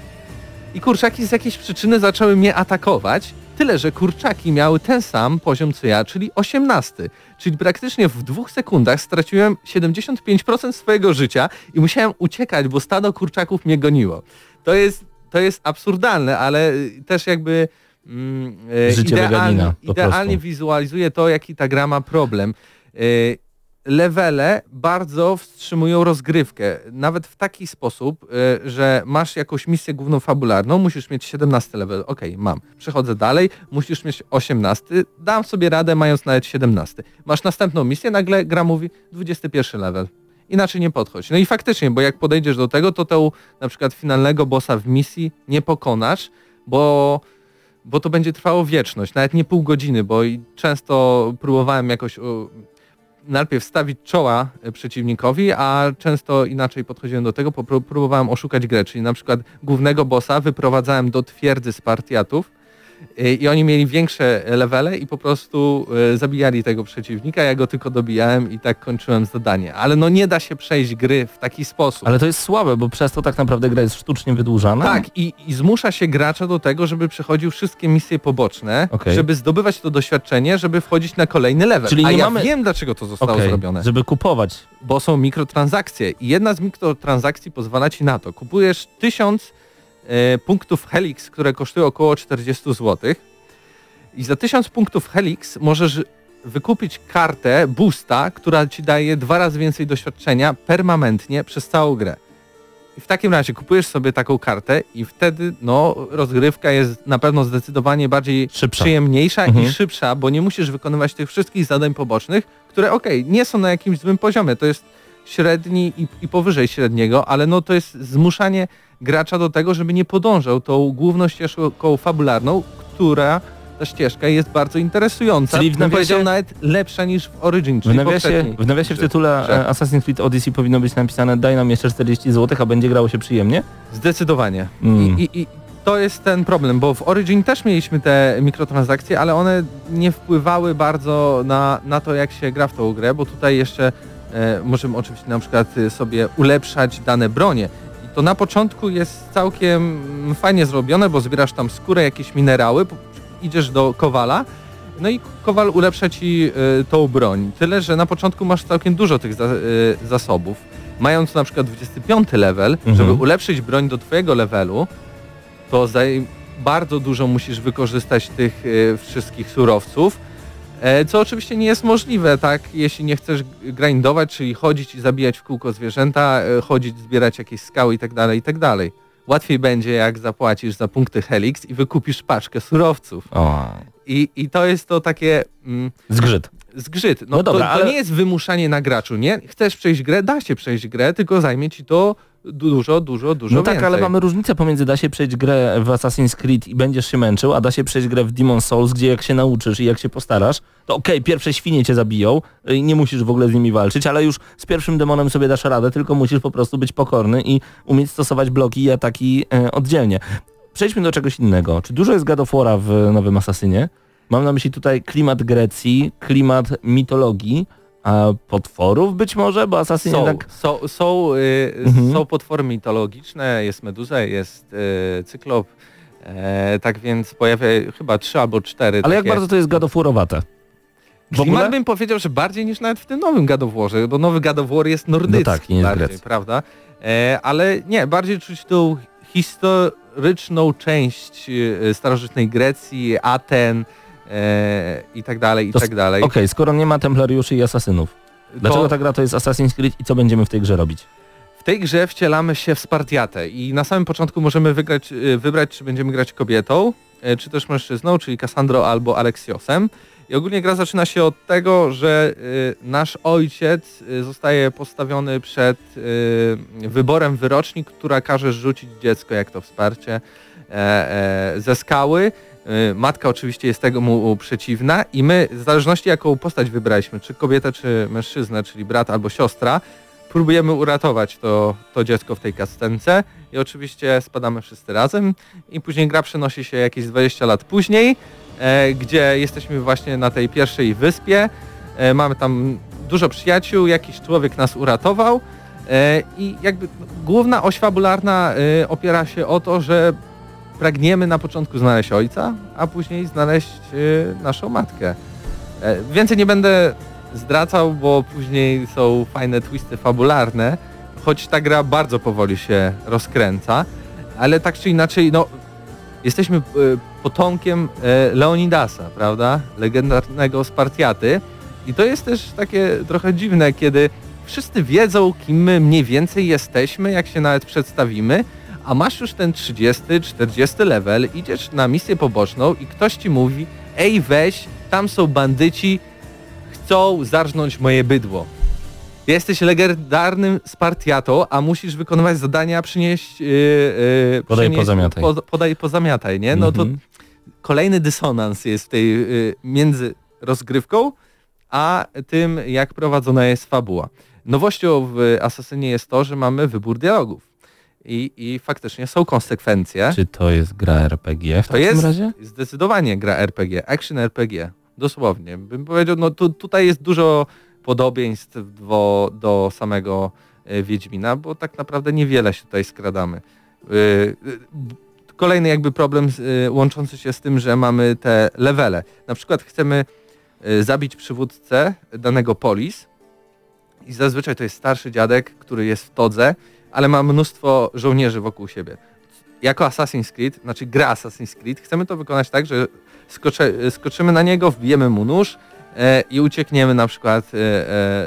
I kurczaki z jakiejś przyczyny zaczęły mnie atakować, tyle że kurczaki miały ten sam poziom co ja, czyli 18. Czyli praktycznie w dwóch sekundach straciłem 75% swojego życia i musiałem uciekać, bo stado kurczaków mnie goniło. To jest, to jest absurdalne, ale y, też jakby mm, Życie idealnie, idealnie wizualizuje to, jaki ta gra ma problem. Levele bardzo wstrzymują rozgrywkę, nawet w taki sposób, y, że masz jakąś misję główną fabularną, musisz mieć 17 level, okej, mam. Przechodzę dalej, musisz mieć 18, dam sobie radę mając nawet 17. Masz następną misję, nagle gra mówi 21 level. Inaczej nie podchodź. No i faktycznie, bo jak podejdziesz do tego, to tego na przykład finalnego bossa w misji nie pokonasz, bo bo to będzie trwało wieczność, nawet nie pół godziny, bo często próbowałem jakoś najpierw stawić czoła e, przeciwnikowi, a często inaczej podchodziłem do tego, próbowałem oszukać grę, czyli na przykład głównego bossa wyprowadzałem do twierdzy Spartiatów i oni mieli większe levele i po prostu e, zabijali tego przeciwnika, ja go tylko dobijałem i tak kończyłem zadanie. Ale no nie da się przejść gry w taki sposób. Ale to jest słabe, bo przez to tak naprawdę gra jest sztucznie wydłużana. Tak, i, i zmusza się gracza do tego, żeby przechodził wszystkie misje poboczne, Okej. żeby zdobywać to doświadczenie, żeby wchodzić na kolejny level. Czyli A nie ja mamy- wiem, dlaczego to zostało Okej, zrobione. żeby kupować. Bo są mikrotransakcje. I jedna z mikrotransakcji pozwala ci na to. Kupujesz 1000 e, punktów Helix, które kosztują około 40 zł. I za 1000 punktów Helix możesz wykupić kartę boosta, która ci daje dwa razy więcej doświadczenia permanentnie przez całą grę. I w takim razie kupujesz sobie taką kartę i wtedy no rozgrywka jest na pewno zdecydowanie bardziej Szybsza. przyjemniejsza Mhm. i szybsza, bo nie musisz wykonywać tych wszystkich zadań pobocznych, które okej, nie są na jakimś złym poziomie, to jest średni i, i powyżej średniego, ale no to jest zmuszanie gracza do tego, żeby nie podążał tą główną ścieżką fabularną, która ta ścieżka jest bardzo interesująca. Czyli w nawiasie- powiedział nawet lepsza niż w Origin, W czyli nawiasie, poprzedniej w nawiasie w tytule grze. e, Assassin's Creed Odyssey powinno być napisane daj nam jeszcze 40 zł, a będzie grało się przyjemnie. Zdecydowanie. Mm. I, i, I to jest ten problem, bo w Origin też mieliśmy te mikrotransakcje, ale one nie wpływały bardzo na, na to, jak się gra w tą grę, bo tutaj jeszcze e, możemy oczywiście na przykład e, sobie ulepszać dane bronie. To na początku jest całkiem fajnie zrobione, bo zbierasz tam skórę, jakieś minerały, idziesz do Kowala, no i Kowal ulepsza ci e, tą broń. Tyle, że na początku masz całkiem dużo tych za, e, zasobów. Mając na przykład 25 level, Mhm. żeby ulepszyć broń do twojego levelu, to zaj- bardzo dużo musisz wykorzystać tych e, wszystkich surowców, co oczywiście nie jest możliwe, tak, jeśli nie chcesz grindować, czyli chodzić i zabijać w kółko zwierzęta, e, chodzić, zbierać jakieś skały i tak dalej, i tak dalej. Łatwiej będzie, jak zapłacisz za punkty Helix i wykupisz paczkę surowców. O, I, i to jest to takie... Mm, zgrzyt. zgrzyt. No, No dobra, to, to ale- nie jest wymuszanie na graczu, nie? Chcesz przejść grę, da się przejść grę, tylko zajmie ci to dużo, dużo, dużo No tak, więcej. ale mamy różnicę pomiędzy da się przejść grę w Assassin's Creed i będziesz się męczył, a da się przejść grę w Demon Souls, gdzie jak się nauczysz i jak się postarasz, to okej, pierwsze świnie cię zabiją i nie musisz w ogóle z nimi walczyć, ale już z pierwszym demonem sobie dasz radę, tylko musisz po prostu być pokorny i umieć stosować bloki i ataki e, oddzielnie. Przejdźmy do czegoś innego. Czy dużo jest God w nowym Assassinie? Mam na myśli tutaj klimat Grecji, klimat mitologii, a potworów być może, bo Assassin Są, jednak... są, są, y, Mhm. są potwory mitologiczne, jest Meduza, jest y, Cyklop, e, tak więc pojawia chyba trzy albo cztery Ale jak bardzo to jest God of War'owate? W Klimat bym powiedział, że bardziej niż nawet w tym nowym Warze, bo nowy War jest nordycki No tak, nie bardziej, grecki. prawda? E, ale nie, bardziej czuć tą historyczną część e, starożytnej Grecji, Aten e, i tak dalej, i To tak dalej. Okej, skoro nie ma templariuszy i asasynów, dlaczego to ta gra to jest Assassin's Creed i co będziemy w tej grze robić? w tej grze wcielamy się w Spartiatę i na samym początku możemy wygrać, e, wybrać, czy będziemy grać kobietą, e, czy też mężczyzną, czyli Cassandro albo Aleksiosem. I ogólnie gra zaczyna się od tego, że nasz ojciec zostaje postawiony przed wyborem wyroczni, która każe rzucić dziecko, jak to wsparcie, ze skały. Y, matka oczywiście jest tego mu przeciwna i my, w zależności jaką postać wybraliśmy, czy kobietę, czy mężczyznę, czyli brat albo siostra, próbujemy uratować to, to dziecko w tej kastence i oczywiście spadamy wszyscy razem i później gra przenosi się jakieś 20 lat później e, gdzie jesteśmy właśnie na tej pierwszej wyspie. E, mamy tam dużo przyjaciół, jakiś człowiek nas uratował e, i jakby główna oś fabularna e, opiera się o to, że pragniemy na początku znaleźć ojca, a później znaleźć e, naszą matkę. E, Więcej nie będę zdracał, bo później są fajne twisty fabularne, choć ta gra bardzo powoli się rozkręca, ale tak czy inaczej, no, jesteśmy e, potomkiem e, Leonidasa, prawda? Legendarnego Spartiaty. I to jest też takie trochę dziwne, kiedy wszyscy wiedzą, kim my mniej więcej jesteśmy, jak się nawet przedstawimy, a masz już ten 30, 40 level, idziesz na misję poboczną i ktoś ci mówi, ej weź, tam są bandyci, chcą zarżnąć moje bydło. Jesteś legendarnym Spartiatą, a musisz wykonywać zadania, przynieść... Yy, yy, Podaj, przynieść pozamiataj. Pod, podaj, pozamiataj, nie? No to Mhm. kolejny dysonans jest w tej yy, między rozgrywką, a tym, jak prowadzona jest fabuła. Nowością w Asasynie jest to, że mamy wybór dialogów. I, i faktycznie są konsekwencje. Czy to jest gra RPG w To takim jest razie? zdecydowanie gra RPG, action RPG, dosłownie. Bym powiedział, no tu, tutaj jest dużo podobieństw do, do samego e, Wiedźmina, bo tak naprawdę niewiele się tutaj skradamy. E, Kolejny jakby problem e, łączący się z tym, że mamy te levele. Na przykład chcemy zabić przywódcę danego polis i zazwyczaj to jest starszy dziadek, który jest w todze, ale ma mnóstwo żołnierzy wokół siebie jako Assassin's Creed, znaczy gra Assassin's Creed, chcemy to wykonać tak, że skoczy, skoczymy na niego, wbijemy mu nóż e, i uciekniemy na przykład e,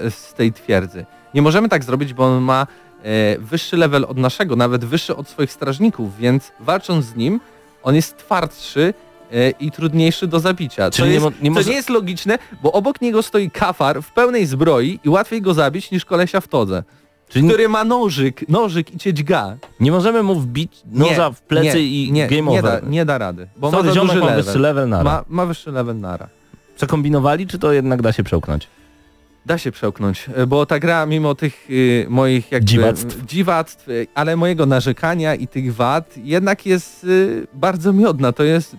e, z tej twierdzy. Nie możemy tak zrobić, bo on ma e, wyższy level od naszego, nawet wyższy od swoich strażników, więc walcząc z nim, on jest twardszy e, i trudniejszy do zabicia. Czyli to nie jest, mo- nie to może- nie jest logiczne, bo obok niego stoi kafar w pełnej zbroi i łatwiej go zabić niż kolesia w todze, Czyli który ma nożyk, nożyk i cieć nie możemy mu wbić noża w plecy nie, i nie, game nie over. Da, nie da rady, bo Sorry, ma ziomek ma level. wyższy level nara. Ma, ma wyższy level nara. Przekombinowali, czy to jednak da się przełknąć? Da się przełknąć, bo ta gra mimo tych y, moich jakby Dziwactw. dziwactw, y, ale mojego narzekania i tych wad jednak jest y, bardzo miodna. To jest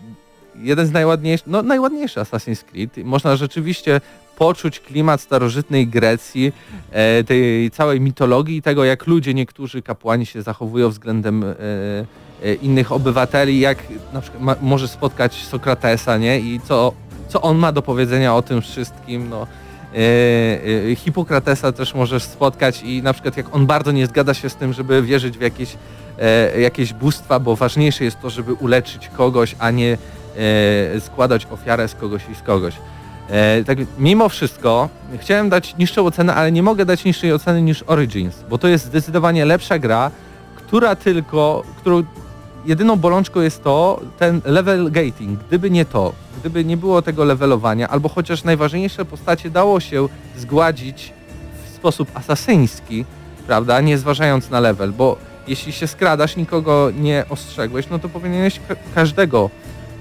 jeden z najładniejszych, no najładniejszy Assassin's Creed. Można rzeczywiście poczuć klimat starożytnej Grecji, e, tej całej mitologii i tego, jak ludzie, niektórzy kapłani się zachowują względem e, e, innych obywateli, jak na przykład ma, może spotkać Sokratesa, nie? I co, co on ma do powiedzenia o tym wszystkim, no. Hipokratesa też możesz spotkać i na przykład jak on bardzo nie zgadza się z tym, żeby wierzyć w jakieś, jakieś bóstwa, bo ważniejsze jest to, żeby uleczyć kogoś, a nie składać ofiarę z kogoś i z kogoś. E, tak, mimo wszystko chciałem dać niższą ocenę, ale nie mogę dać niższej oceny niż Origins, bo to jest zdecydowanie lepsza gra, która tylko, którą jedyną bolączką jest to ten level gating. Gdyby nie to, gdyby nie było tego levelowania, albo chociaż najważniejsze postacie dało się zgładzić w sposób asasyński, prawda, nie zważając na level, bo jeśli się skradasz, nikogo nie ostrzegłeś, no to powinieneś ka- każdego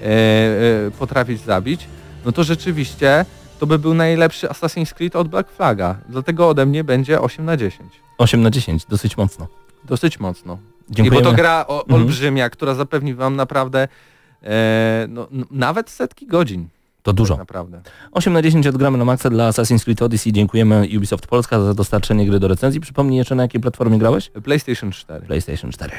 e, e, potrafić zabić, no to rzeczywiście to by był najlepszy Assassin's Creed od Black Flaga. Dlatego ode mnie będzie 8 na 10. 8 na 10, dosyć mocno. Dosyć mocno. I Dziękujemy. bo to gra o, Mhm. olbrzymia, która zapewni wam naprawdę e, no, nawet setki godzin. To dużo. Tak naprawdę. 8 na 10 odgramy na maksa dla Assassin's Creed Odyssey. Dziękujemy Ubisoft Polska za dostarczenie gry do recenzji. Przypomnij jeszcze na jakiej platformie grałeś? PlayStation 4. PlayStation 4.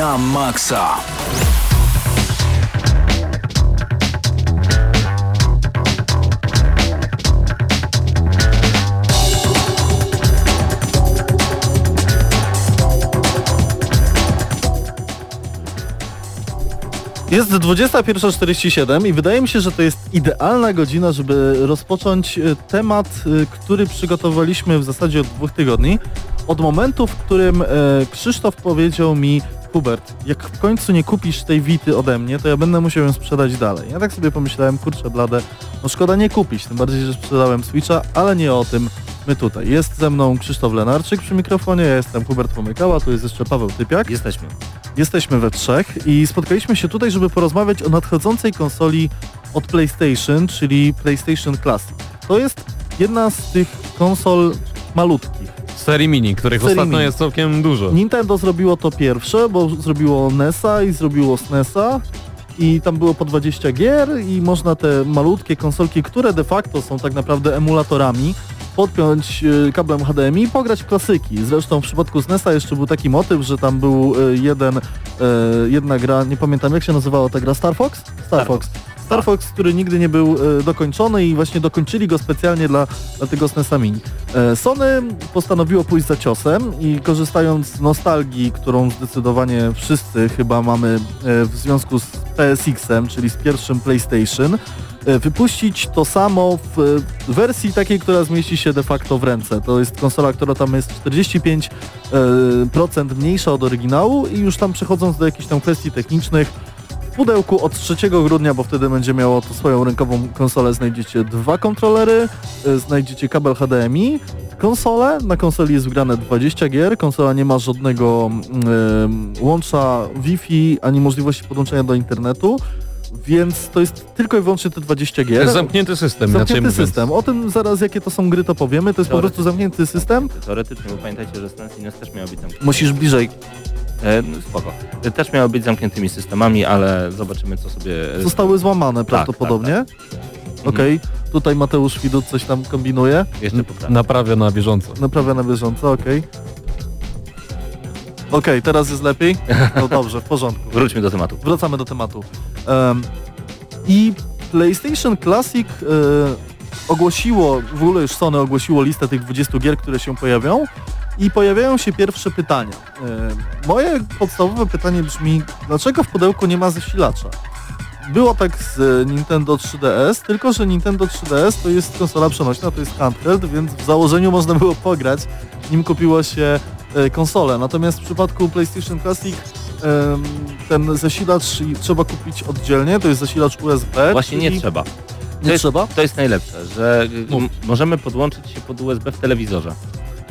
na maksa! Jest 21.47 i wydaje mi się, że to jest idealna godzina, żeby rozpocząć e, temat, e, który przygotowaliśmy w zasadzie od dwóch tygodni. Od momentu, w którym e, Krzysztof powiedział mi Hubert, jak w końcu nie kupisz tej Wity ode mnie, to ja będę musiał ją sprzedać dalej. Ja tak sobie pomyślałem, kurczę blade, no szkoda nie kupić, tym bardziej, że sprzedałem Switcha, ale nie o tym my tutaj. Jest ze mną Krzysztof Lenarczyk przy mikrofonie, ja jestem Hubert Pomykała, tu jest jeszcze Paweł Typiak. Jesteśmy. Jesteśmy we trzech i spotkaliśmy się tutaj, żeby porozmawiać o nadchodzącej konsoli od PlayStation, czyli PlayStation Classic. To jest jedna z tych konsol malutkich. Serii mini, których Serii ostatnio mini. jest całkiem dużo. Nintendo zrobiło to pierwsze, bo zrobiło NESa i zrobiło SNESa i tam było po 20 gier i można te malutkie konsolki, które de facto są tak naprawdę emulatorami, podpiąć y, kablem HDMI i pograć w klasyki. Zresztą w przypadku SNESa jeszcze był taki motyw, że tam był y, jeden, y, jedna gra, nie pamiętam jak się nazywała ta gra, Star Fox? Star Fox. Star Fox, który nigdy nie był e, dokończony i właśnie dokończyli go specjalnie dla, dla tego SNESa Mini. E, Sony postanowiło pójść za ciosem i korzystając z nostalgii, którą zdecydowanie wszyscy chyba mamy e, w związku z PSX-em, czyli z pierwszym PlayStation, wypuścić to samo w wersji takiej, która zmieści się de facto w ręce. To jest konsola, która tam jest 45% e, procent mniejsza od oryginału i już tam przechodząc do jakichś tam kwestii technicznych, pudełku od 3 grudnia, bo wtedy będzie miało to swoją rękową konsolę, znajdziecie dwa kontrolery, y, znajdziecie kabel HDMI, konsolę, na konsoli jest wgrane 20 gier, konsola nie ma żadnego mm, łącza Wi-Fi, ani możliwości podłączenia do internetu, więc to jest tylko i wyłącznie te 20 To gier. jest zamknięty system, Zamknięty mówiąc. system. O tym zaraz jakie to są gry to powiemy, to jest po prostu zamknięty system. Teoretycznie, bo pamiętajcie, że SNES i NES też miały być zamknięte. Musisz bliżej. E, no, spoko. Też miały być zamkniętymi systemami, ale zobaczymy co sobie... Zostały złamane prawdopodobnie. tak, Okej, tutaj Mateusz Widut coś tam kombinuje. Jeszcze poprawię. Naprawia na bieżąco. Naprawia na bieżąco, okej. Okej, teraz jest lepiej? No dobrze, w porządku. Wróćmy do tematu. Wracamy do tematu. Em, I PlayStation Classic e, ogłosiło, w ogóle już Sony ogłosiło listę tych 20 gier, które się pojawią i pojawiają się pierwsze pytania. E, moje podstawowe pytanie brzmi, dlaczego w pudełku nie ma zasilacza? Było tak z Nintendo 3DS, tylko że Nintendo 3DS to jest konsola przenośna, to jest handheld, więc w założeniu można było pograć, nim kupiło się e, konsolę. Natomiast w przypadku PlayStation Classic ten zasilacz trzeba kupić oddzielnie, to jest zasilacz USB. Właśnie nie trzeba. Nie to jest, trzeba? To jest najlepsze, że Mów. możemy podłączyć się pod USB w telewizorze.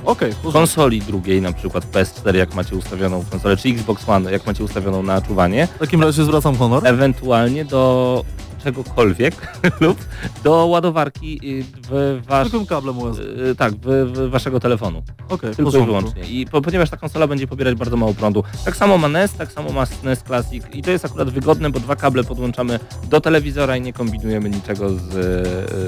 Okej, porządku. Konsoli drugiej, na przykład w PS4, jak macie ustawioną konsolę, czy Xbox One, jak macie ustawioną na czuwanie, w takim razie zwracam honor. ewentualnie do czegokolwiek lub do ładowarki y, w wasz... Zwykłym kablem USB. y, Tak, w, w waszego telefonu. W Tylko i wyłącznie. I po, ponieważ ta konsola będzie pobierać bardzo mało prądu. Tak samo ma NES, tak samo ma NES Classic i to jest akurat wygodne, bo dwa kable podłączamy do telewizora i nie kombinujemy niczego z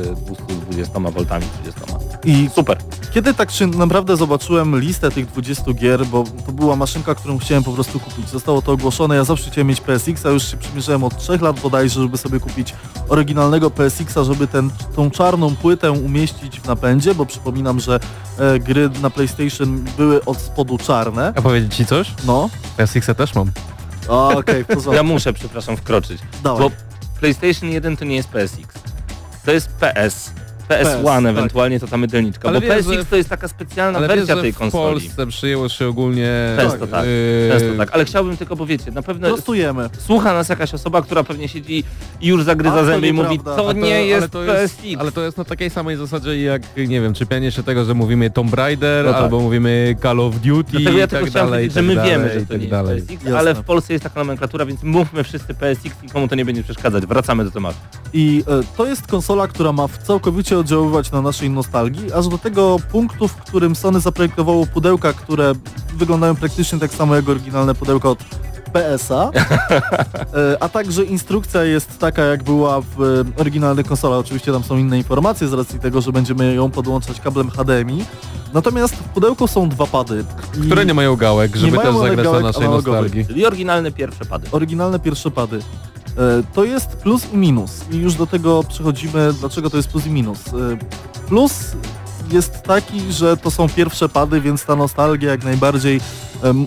y, 220 V, 30. I Super. Kiedy tak się naprawdę zobaczyłem listę tych 20 gier, bo to była maszynka, którą chciałem po prostu kupić. Zostało to ogłoszone, ja zawsze chciałem mieć PSX, a już się przymierzałem od 3 lat bodajże, żeby sobie kupić oryginalnego PSX-a, żeby ten, tą czarną płytę umieścić w napędzie, bo przypominam, że e, gry na PlayStation były od spodu czarne. A powiedzieć ci coś? No. PSX też mam. Okej, porządku. Ja muszę, przepraszam, wkroczyć. Dawaj. Bo PlayStation 1 to nie jest PSX. To jest PS. PS, PS1 tak. ewentualnie to ta mydelniczka, Ale bo wiesz, PSX to jest taka specjalna Ale wiesz, wersja że tej w konsoli. Polsce przyjęło się ogólnie... Często tak, yy, Często tak, ale chciałbym tylko powiedzieć, na pewno Prostujemy. słucha nas jakaś osoba, która pewnie siedzi i już zagryza to zęby i mówi, to A nie jest to jest, PSX. ale to jest na takiej samej zasadzie jak, nie wiem, czepianie się tego, że mówimy Tomb Raider, No tak. albo mówimy Call of Duty Dlatego ja tak chciałem dalej, powiedzieć, że tak my dalej, wiemy, że to tak nie dalej. jest PSX, Jasne. ale w Polsce jest taka nomenklatura, więc mówmy wszyscy PSX i komu to nie będzie przeszkadzać. Wracamy do tematu. I e, to jest konsola, która ma w- całkowicie oddziaływać na naszej nostalgii, aż do tego punktu, w którym Sony zaprojektowało pudełka, które wyglądają praktycznie tak samo jak oryginalne pudełka od PS-a, e, a także instrukcja jest taka jak była w e, oryginalnych konsolach. Oczywiście tam są inne informacje z racji tego, że będziemy ją podłączać kablem HDMI. Natomiast w pudełku są dwa pady. Które nie mają gałek, żeby też zagrać na naszej nostalgii. Czyli oryginalne pierwsze pady. Oryginalne pierwsze pady. E, To jest plus i minus. I już do tego przechodzimy, dlaczego to jest plus i minus. E, Plus jest taki, że to są pierwsze pady, więc ta nostalgia jak najbardziej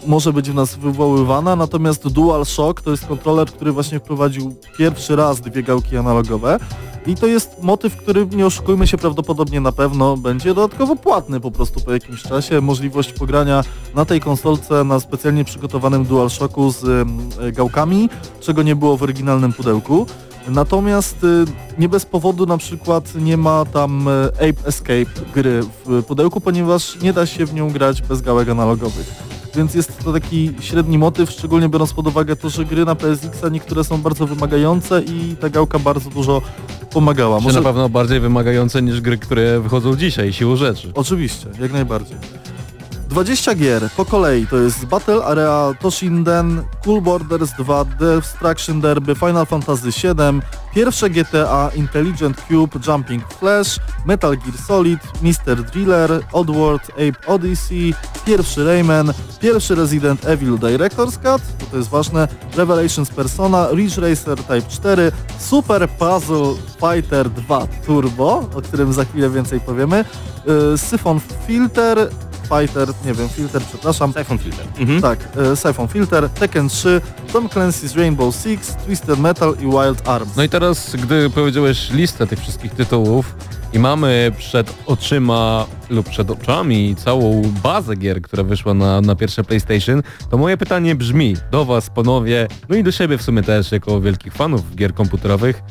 może być w nas wywoływana, natomiast DualShock to jest kontroler, który właśnie wprowadził pierwszy raz dwie gałki analogowe i to jest motyw, który nie oszukujmy się prawdopodobnie na pewno będzie dodatkowo płatny po prostu po jakimś czasie. Możliwość pogrania na tej konsolce na specjalnie przygotowanym DualShocku z gałkami, czego nie było w oryginalnym pudełku. Natomiast y, nie bez powodu na przykład nie ma tam e, Ape Escape gry w pudełku, ponieważ nie da się w nią grać bez gałek analogowych. Więc jest to taki średni motyw, szczególnie biorąc pod uwagę to, że gry na PSX-a niektóre są bardzo wymagające i ta gałka bardzo dużo pomagała. Może... Na pewno bardziej wymagające niż gry, które wychodzą dzisiaj, siłą rzeczy. Oczywiście, jak najbardziej. 20 gier po kolei to jest Battle Area Toshinden, Cool Borders 2, Destruction Derby, Final Fantasy VII, pierwsze GTA, Intelligent Cube, Jumping Flash, Metal Gear Solid, Mr. Driller, Oddworld, Ape Odyssey, pierwszy Rayman, pierwszy Resident Evil Director's Cut, to, to jest ważne, Revelations Persona, Ridge Racer Type 4, Super Puzzle Fighter 2 Turbo, o którym za chwilę więcej powiemy, yy, Syphon Filter, Fighter, nie wiem, Filter, przepraszam, Siphon Filter. Mhm. tak, e, Siphon Filter, Tekken 3, Tom Clancy's Rainbow Six, Twisted Metal i Wild Arms. No i teraz, gdy powiedziałeś listę tych wszystkich tytułów i mamy przed oczyma lub przed oczami całą bazę gier, która wyszła na, na pierwsze PlayStation, to moje pytanie brzmi do Was, panowie, no i do siebie w sumie też, jako wielkich fanów gier komputerowych,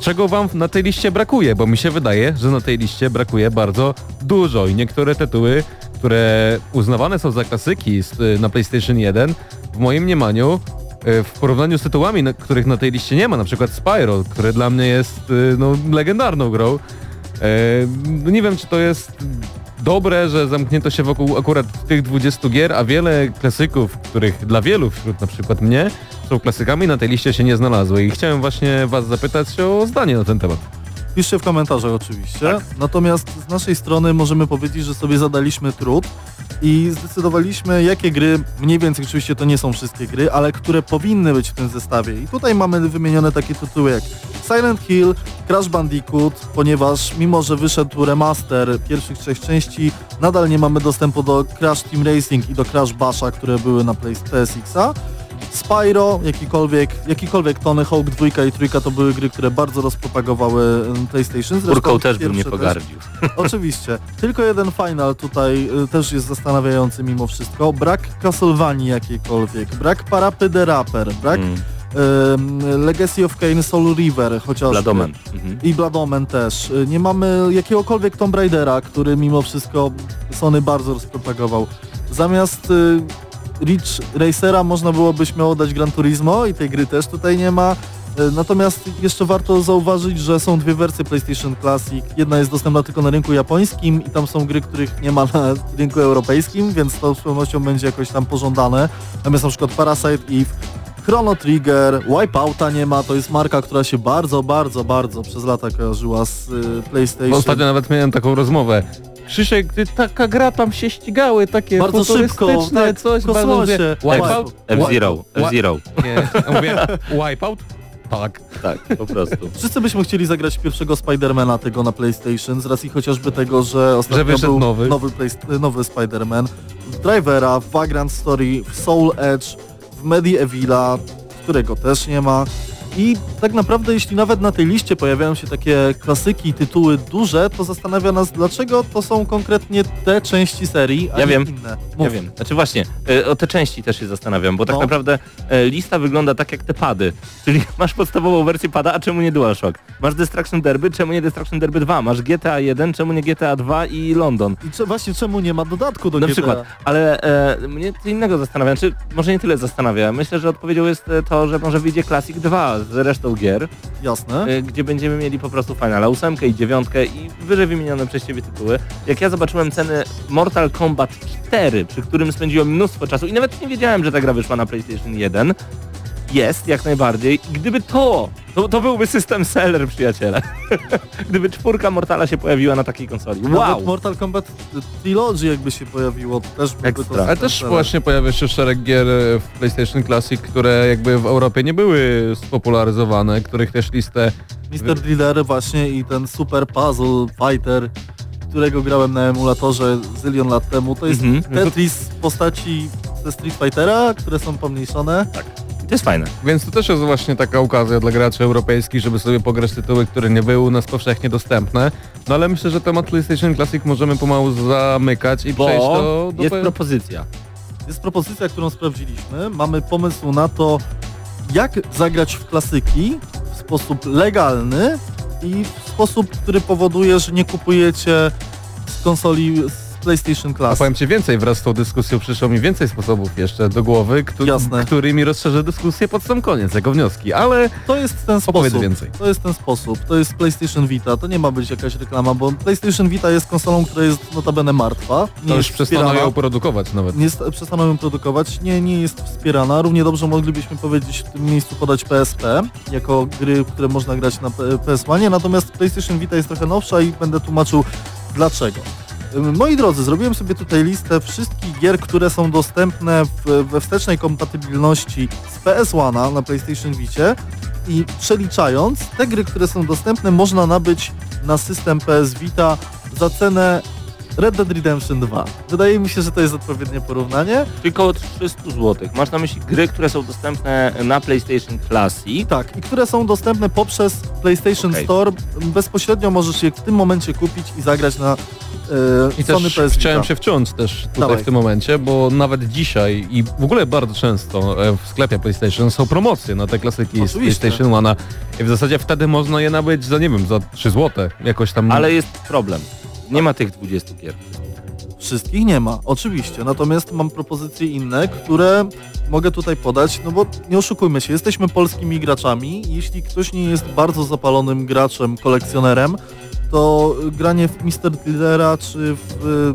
czego Wam na tej liście brakuje? Bo mi się wydaje, że na tej liście brakuje bardzo dużo i niektóre tytuły, które uznawane są za klasyki z, na PlayStation 1, w moim mniemaniu e, w porównaniu z tytułami, których na tej liście nie ma, na przykład Spyro, który dla mnie jest e, no, legendarną grą. No nie wiem, czy to jest dobre, że zamknięto się wokół akurat tych 20 gier, a wiele klasyków, których dla wielu, wśród na przykład mnie, są klasykami, na tej liście się nie znalazły. I chciałem właśnie Was zapytać o zdanie na ten temat. Piszcie w komentarzach oczywiście. Natomiast z naszej strony możemy powiedzieć, że sobie zadaliśmy trud i zdecydowaliśmy, jakie gry, mniej więcej oczywiście to nie są wszystkie gry, ale które powinny być w tym zestawie. I tutaj mamy wymienione takie tytuły jak Silent Hill, Crash Bandicoot, ponieważ mimo, że wyszedł remaster pierwszych trzech części, nadal nie mamy dostępu do Crash Team Racing i do Crash Basha, które były na Play- PSX-a. Spyro, jakikolwiek, jakikolwiek Tony Hawk 2 i 3 to były gry, które bardzo rozpropagowały em, PlayStation. Zresztą Urką też bym nie pogardził. Oczywiście. Tylko jeden final tutaj y, też jest zastanawiający mimo wszystko. Brak Castlevanii jakiejkolwiek, brak Parapy the Rapper, brak Mm. Legacy of Kain Soul River chociażby. Bladomen. Mhm. I Bladomen też. Y, Nie mamy jakiegokolwiek Tomb Raidera, który mimo wszystko Sony bardzo rozpropagował. Zamiast Ridge Racera można byłoby śmiało dać Gran Turismo i tej gry też tutaj nie ma. Y, Natomiast jeszcze warto zauważyć, że są dwie wersje PlayStation Classic. Jedna jest dostępna tylko na rynku japońskim i tam są gry, których nie ma na rynku europejskim, więc to z pewnością będzie jakoś tam pożądane. Natomiast na przykład Parasite Eve, Chrono Trigger, Wipeouta nie ma, to jest marka, która się bardzo, bardzo, bardzo przez lata kojarzyła z y, PlayStation. Ostatnio nawet miałem taką rozmowę. Krzysiek, ty, taka gra tam się ścigały, takie Bardzo szybko, tak, coś bardzo- Wipeout? F-Zero. F-Zero. Nie, ja mówię, Wipeout? Tak. Tak, po prostu. Wszyscy byśmy chcieli zagrać pierwszego Spidermana tego na PlayStation, z racji chociażby tego, że ostatnio wyszedł był nowy. nowy, nowy Spider-Man, w Drivera, w Vagrant Story, w Soul Edge, w Medievila, którego też nie ma. I tak naprawdę jeśli nawet na tej liście pojawiają się takie klasyki, tytuły duże, to zastanawia nas dlaczego to są konkretnie te części serii, a Ja nie wiem. inne. Ja Mów. wiem. Znaczy właśnie, e, o te części też się zastanawiam, bo tak No. naprawdę e, lista wygląda tak jak te pady. Czyli masz podstawową wersję pada, a czemu nie DualShock? Masz Destruction Derby, czemu nie Destruction Derby 2? Masz GTA 1, czemu nie GTA 2 i London? I cze- właśnie czemu nie ma dodatku do Na GTA? przykład, ale e, mnie co innego zastanawia, czy może nie tyle zastanawia. Myślę, że odpowiedzią jest e, to, że może wyjdzie Classic 2 z resztą gier, Jasne. y, gdzie będziemy mieli po prostu Finala 8 i 9 i wyżej wymienione przez Ciebie tytuły. Jak ja zobaczyłem ceny Mortal Kombat 4, przy którym spędziłem mnóstwo czasu i nawet nie wiedziałem, że ta gra wyszła na PlayStation 1, jest jak najbardziej. Gdyby to, to, to byłby system seller, przyjaciele. gdyby czwórka Mortala się pojawiła na takiej konsoli. Wow! Nawet Mortal Kombat Trilogy jakby się pojawiło, to też byłby Ekstra. to Ale też super. właśnie pojawia się szereg gier e, w PlayStation Classic, które jakby w Europie nie były spopularyzowane, których też listę Mr. Driller właśnie i ten Super Puzzle Fighter, którego grałem na emulatorze zylion lat temu, to jest Mhm. Tetris w postaci ze Street Fightera, które są pomniejszone. To jest fajne. Więc to też jest właśnie taka okazja dla graczy europejskich, żeby sobie pograć tytuły, które nie były u nas powszechnie dostępne. No ale myślę, że temat PlayStation Classic możemy pomału zamykać i przejść Bo do... do jest pe- propozycja. Jest propozycja, którą sprawdziliśmy. Mamy pomysł na to, jak zagrać w klasyki w sposób legalny i w sposób, który powoduje, że nie kupujecie z konsoli z PlayStation A Classic. powiem Ci więcej, wraz z tą dyskusją przyszło mi więcej sposobów jeszcze do głowy, któ- Jasne. którymi rozszerzę dyskusję pod sam koniec, jako wnioski, ale To jest ten opowiedz sposób. więcej. To jest ten sposób. To jest PlayStation Vita. To nie ma być jakaś reklama, bo PlayStation Vita jest konsolą, która jest notabene martwa. Nie To już przestaną wspierana. ją produkować nawet. Nie jest, przestaną ją produkować, nie, nie jest wspierana. Równie dobrze moglibyśmy powiedzieć w tym miejscu podać PSP, jako gry, które można grać na P- PS1, natomiast PlayStation Vita jest trochę nowsza i będę tłumaczył dlaczego. Moi drodzy, zrobiłem sobie tutaj listę wszystkich gier, które są dostępne w, we wstecznej kompatybilności z PS1 na PlayStation Vicie i przeliczając, te gry, które są dostępne można nabyć na system PS Vita za cenę Red Dead Redemption 2. Wydaje mi się, że to jest odpowiednie porównanie. Czyli około 300 zł. Masz na myśli gry, które są dostępne na PlayStation Classic. Tak, i które są dostępne poprzez PlayStation Okej. Store. Bezpośrednio możesz je w tym momencie kupić i zagrać na e, I Sony też PS chciałem się wciąć też tutaj Dawaj. w tym momencie, bo nawet dzisiaj i w ogóle bardzo często e, w sklepie PlayStation są promocje na te klasyki z. PlayStation 1 i w zasadzie wtedy można je nabyć za nie wiem, za 3 zł, jakoś tam. Ale jest problem. Nie ma tych 20 gier. Wszystkich nie ma, oczywiście. Natomiast mam propozycje inne, które mogę tutaj podać, no bo nie oszukujmy się, jesteśmy polskimi graczami. Jeśli ktoś nie jest bardzo zapalonym graczem, kolekcjonerem, to granie w Mr. Dealera czy w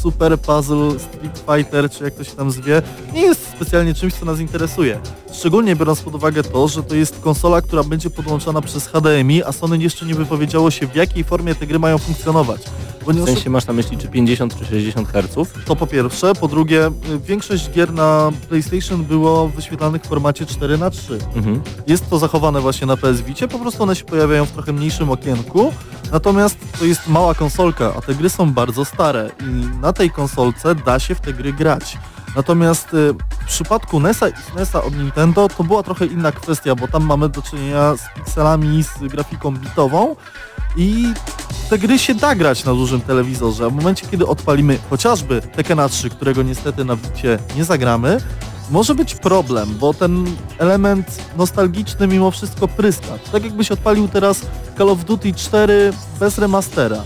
Super Puzzle Street Fighter, czy jak to się tam zwie, nie jest specjalnie czymś, co nas interesuje. Szczególnie biorąc pod uwagę to, że to jest konsola, która będzie podłączona przez HDMI, a Sony jeszcze nie wypowiedziało się, w jakiej formie te gry mają funkcjonować. Bo W sensie masz na myśli czy 50 czy 60 Hz? to po pierwsze. Po drugie, y, większość gier na PlayStation było wyświetlanych w formacie 4 na 3 Mhm. Jest to zachowane właśnie na PS Vicie, po prostu one się pojawiają w trochę mniejszym okienku. Natomiast to jest mała konsolka, a te gry są bardzo stare i na tej konsolce da się w te gry grać. Natomiast y, w przypadku NESa i SNESa od Nintendo to była trochę inna kwestia, bo tam mamy do czynienia z pikselami, z grafiką bitową i te gry się da grać na dużym telewizorze. W momencie, kiedy odpalimy chociażby Tekkena 3, którego niestety na Vicie nie zagramy, może być problem, bo ten element nostalgiczny mimo wszystko pryska. Tak jakbyś odpalił teraz Call of Duty 4 bez remastera.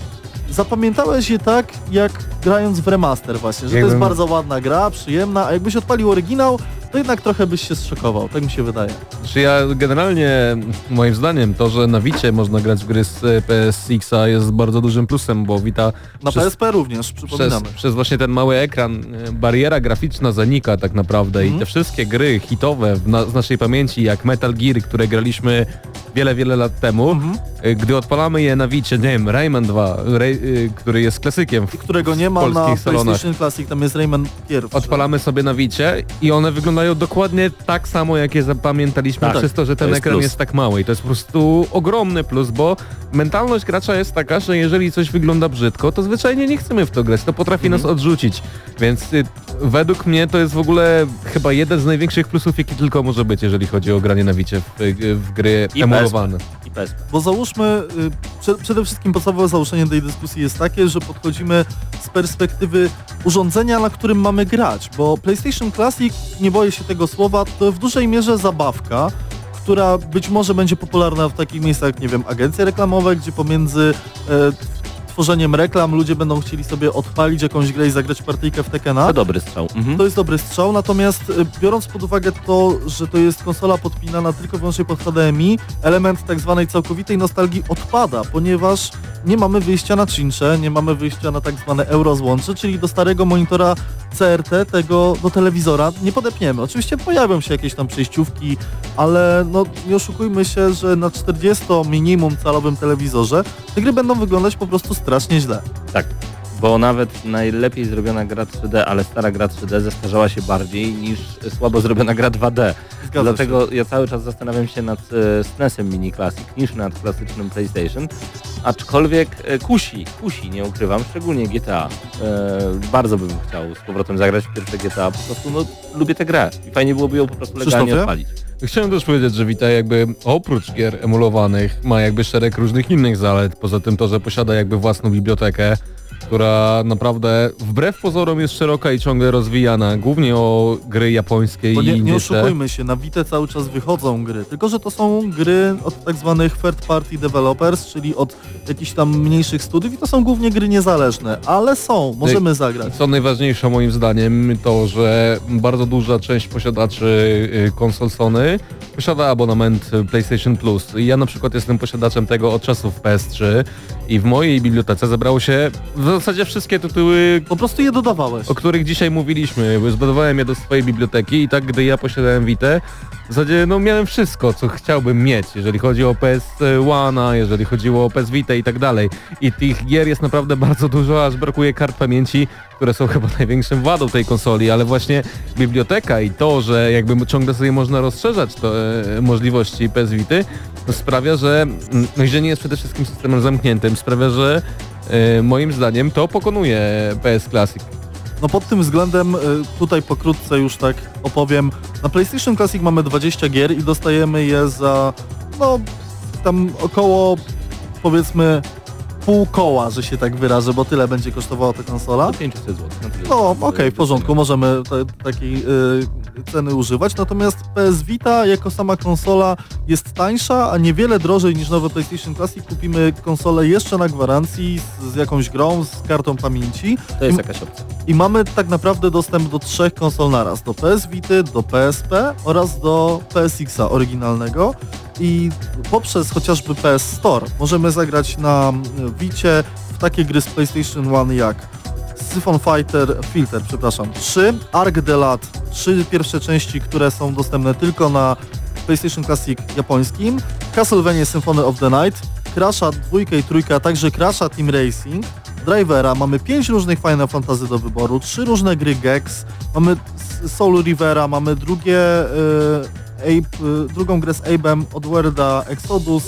Zapamiętałeś je tak, jak grając w remaster właśnie, że to jest bardzo ładna gra, przyjemna, a jakbyś odpalił oryginał, to jednak trochę byś się zszokował, tak mi się wydaje. Czy ja generalnie, moim zdaniem, to, że na Vicie można grać w gry z e, PSX-a jest bardzo dużym plusem, bo Vita Na Przez- PSP również, przez, przypominamy. przez właśnie ten mały ekran e, bariera graficzna zanika tak naprawdę Mhm. i te wszystkie gry hitowe w na, z naszej pamięci, jak Metal Gear, które graliśmy wiele, wiele lat temu, Mhm. e, gdy odpalamy je na Vicie, nie wiem, Rayman 2, Ray, który jest klasykiem w którego nie ma na salonach. PlayStation Classic, tam jest Rayman pierwszy. Odpalamy sobie na Vicie i one wyglądają dokładnie tak samo, jak je zapamiętaliśmy Tak, przez to, że ten jest ekran plus. jest tak mały. I to jest po prostu ogromny plus, bo mentalność gracza jest taka, że jeżeli coś wygląda brzydko, to zwyczajnie nie chcemy w to grać. To potrafi Mhm. nas odrzucić. Więc y, według mnie to jest w ogóle chyba jeden z największych plusów, jaki tylko może być, jeżeli chodzi o granie na Vicie w, w gry I emulowane. I PSP. Bo załóżmy, y, prze, przede wszystkim podstawowe założenie tej dyskusji jest takie, że podchodzimy z perspektywy urządzenia, na którym mamy grać, bo PlayStation Classic, nie boję się tego słowa, to w dużej mierze zabawka, która być może będzie popularna w takich miejscach jak, nie wiem, agencje reklamowe, gdzie pomiędzy e, tworzeniem reklam ludzie będą chcieli sobie odpalić jakąś grę i zagrać partyjkę w Tekena. To dobry strzał. Mhm. To jest dobry strzał, natomiast y, biorąc pod uwagę to, że to jest konsola podpinana tylko wyłącznie pod HDMI, element tak zwanej całkowitej nostalgii odpada, ponieważ nie mamy wyjścia na czyncze, nie mamy wyjścia na tak zwane eurozłącze, czyli do starego monitora CRT tego do telewizora nie podepniemy. Oczywiście pojawią się jakieś tam przejściówki, ale no nie oszukujmy się, że na 40 minimum calowym telewizorze te gry będą wyglądać po prostu strasznie źle. Tak, bo nawet najlepiej zrobiona gra 3D, ale stara gra 3D zestarzała się bardziej niż słabo zrobiona gra 2D. Zgadza Dlatego się. ja cały czas zastanawiam się nad e, SNES-em Mini Classic niż nad klasycznym PlayStation. Aczkolwiek e, kusi, kusi, nie ukrywam, szczególnie GTA. E, bardzo bym chciał z powrotem zagrać w pierwsze GTA, po prostu no, lubię tę grę i fajnie byłoby ją po prostu legalnie Krzysztofie? odpalić. Chciałem też powiedzieć, że Vita jakby oprócz gier emulowanych ma jakby szereg różnych innych zalet, poza tym to, że posiada jakby własną bibliotekę, która naprawdę wbrew pozorom jest szeroka i ciągle rozwijana, głównie o gry japońskie Bo i nie, nie indycze. oszukujmy się, na Vita cały czas wychodzą gry, tylko że to są gry od tak zwanych third party developers, czyli od jakichś tam mniejszych studiów i to są głównie gry niezależne, ale są, możemy zagrać. Co najważniejsze moim zdaniem to, że bardzo duża część posiadaczy y, konsol Sony posiada abonament PlayStation Plus. I Ja na przykład jestem posiadaczem tego od czasów PS3 i w mojej bibliotece zebrało się w zasadzie wszystkie tytuły, Po prostu je dodawałeś. o których dzisiaj mówiliśmy. Zbudowałem je do swojej biblioteki i tak gdy ja posiadałem Vita, w zasadzie no miałem wszystko, co chciałbym mieć, jeżeli chodzi o PS1, jeżeli chodziło o PS Vita i tak dalej. I tych gier jest naprawdę bardzo dużo, aż brakuje kart pamięci, które są chyba największym wadą tej konsoli, ale właśnie biblioteka i to, że jakby ciągle sobie można rozszerzać to, e, możliwości PS Vity, sprawia, że mm, no jest przede wszystkim systemem zamkniętym, sprawia, że e, moim zdaniem to pokonuje PS Classic. No pod tym względem y, tutaj pokrótce już tak opowiem. Na PlayStation Classic mamy 20 gier i dostajemy je za no tam około powiedzmy pół koła, że się tak wyrażę, bo tyle będzie kosztowała ta konsola. 500 zł. No okej, w porządku, możemy te, takiej y, ceny używać, natomiast PS Vita jako sama konsola jest tańsza, a niewiele drożej niż nowy PlayStation Classic kupimy konsolę jeszcze na gwarancji z, z jakąś grą, z kartą pamięci To jest jakaś opcja. i mamy tak naprawdę dostęp do trzech konsol naraz, do PS Vity, do PSP oraz do PSX-a oryginalnego i poprzez chociażby PS Store możemy zagrać na mm, Vicie w takie gry z PlayStation 1 jak Siphon Fighter, Filter, przepraszam, 3, Arc the Lat, trzy pierwsze części, które są dostępne tylko na PlayStation Classic japońskim, Castlevania Symphony of the Night, Crasha 2 i 3, a także Crasha Team Racing, Drivera, mamy pięć różnych Final Fantasy do wyboru, trzy różne gry Gex, mamy Soul Rivera, mamy drugie, y, Ape, y, drugą grę z Abe'em, Oddworlda Exodus,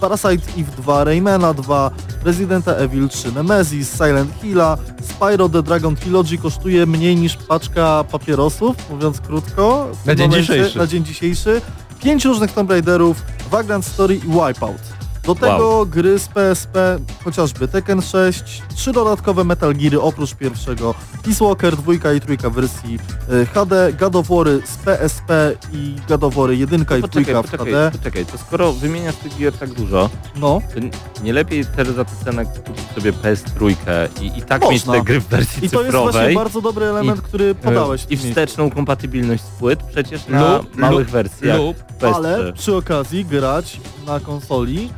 Parasite Eve 2, Raymana 2, Residenta Evil 3, Nemesis, Silent Hilla, Spyro the Dragon Trilogy kosztuje mniej niż paczka papierosów, mówiąc krótko. Na dzień momencie, dzisiejszy. Na dzień dzisiejszy. Pięć różnych Tomb Raiderów, Vagrant Story i Wipeout. Do tego gry z PSP, chociażby Tekken 6, trzy dodatkowe Metal Geary oprócz pierwszego, Peace Walker 2 i 3 w wersji y, HD, War z PSP i War 1 i 2 Poczekaj, w poczekaj, HD. poczekaj, to skoro wymieniasz tych gier tak dużo, No, to nie lepiej też za tę cenę kupić sobie PS3 i, i tak Można. mieć te gry w wersji i to jest właśnie cyfrowej bardzo dobry element, który podałeś w i wsteczną kompatybilność z płyt przecież na Lub- małych lub- wersjach lub PS3, Ale przy okazji grać na konsoli,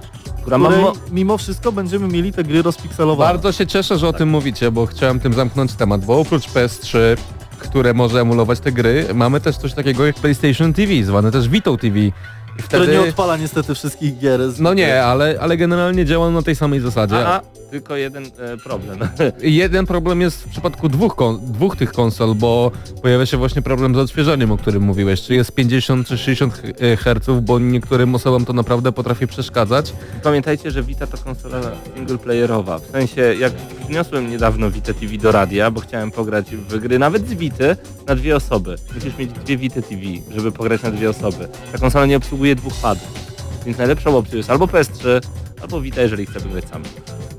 która której mo- mimo wszystko będziemy mieli te gry rozpikselowane. Bardzo się cieszę, że o tym mówicie, bo chciałem tym zamknąć temat, bo oprócz PS3, które może emulować te gry, mamy też coś takiego jak PlayStation TV, zwane też Vita TV. I Które wtedy... nie odpala niestety wszystkich gier. z- No nie, ale, ale generalnie działa na tej samej zasadzie. a, tylko jeden e, problem. Jeden problem jest w przypadku dwóch, dwóch tych konsol, bo pojawia się właśnie problem z odświeżaniem, o którym mówiłeś. Czy jest 50 czy 60 Hz, bo niektórym osobom to naprawdę potrafi przeszkadzać. Pamiętajcie, że Vita to konsola singleplayerowa. W sensie, jak przyniosłem niedawno Vita TV do radia, bo chciałem pograć w gry nawet z Vity na dwie osoby. Musisz mieć dwie Vita TV, żeby pograć na dwie osoby. Ta konsola nie obsługuje dwóch padów. Więc najlepszą opcją jest albo PS3, albo Vita, jeżeli chcemy grać sami.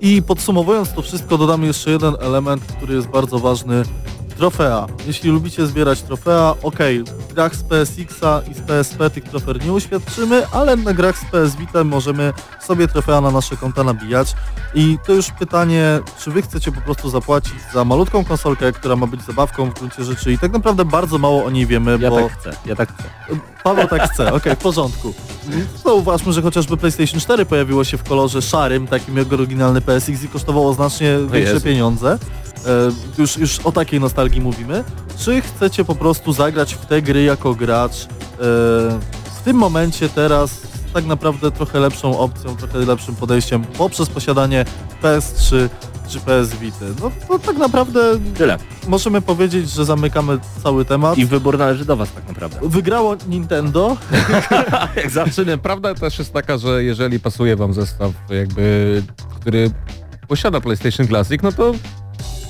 I podsumowując to wszystko, dodamy jeszcze jeden element, który jest bardzo ważny. Trofea. Jeśli lubicie zbierać trofea, okej, w grach z PSX-a i z PSP tych trofeów nie uświadczymy, ale na grach z PS Vita możemy sobie trofea na nasze konta nabijać. I to już pytanie, czy wy chcecie po prostu zapłacić za malutką konsolkę, która ma być zabawką w gruncie rzeczy i tak naprawdę bardzo mało o niej wiemy, Ja bo tak chcę, ja tak chcę. Paweł tak chce, okej, w porządku. Zauważmy, że chociażby PlayStation 4 pojawiło się w kolorze szarym, takim jak oryginalny PSX i kosztowało znacznie większe pieniądze. E, już, już o takiej nostalgii mówimy. Czy chcecie po prostu zagrać w te gry jako gracz? E, w tym momencie teraz tak naprawdę trochę lepszą opcją, trochę lepszym podejściem poprzez posiadanie PS3 czy PS Vita. No to tak naprawdę Tyle. możemy powiedzieć, że zamykamy cały temat. I wybór należy do was tak naprawdę. Wygrało Nintendo, Jak zawsze. Znaczy, prawda też jest taka, że jeżeli pasuje wam zestaw jakby, który posiada PlayStation Classic, no to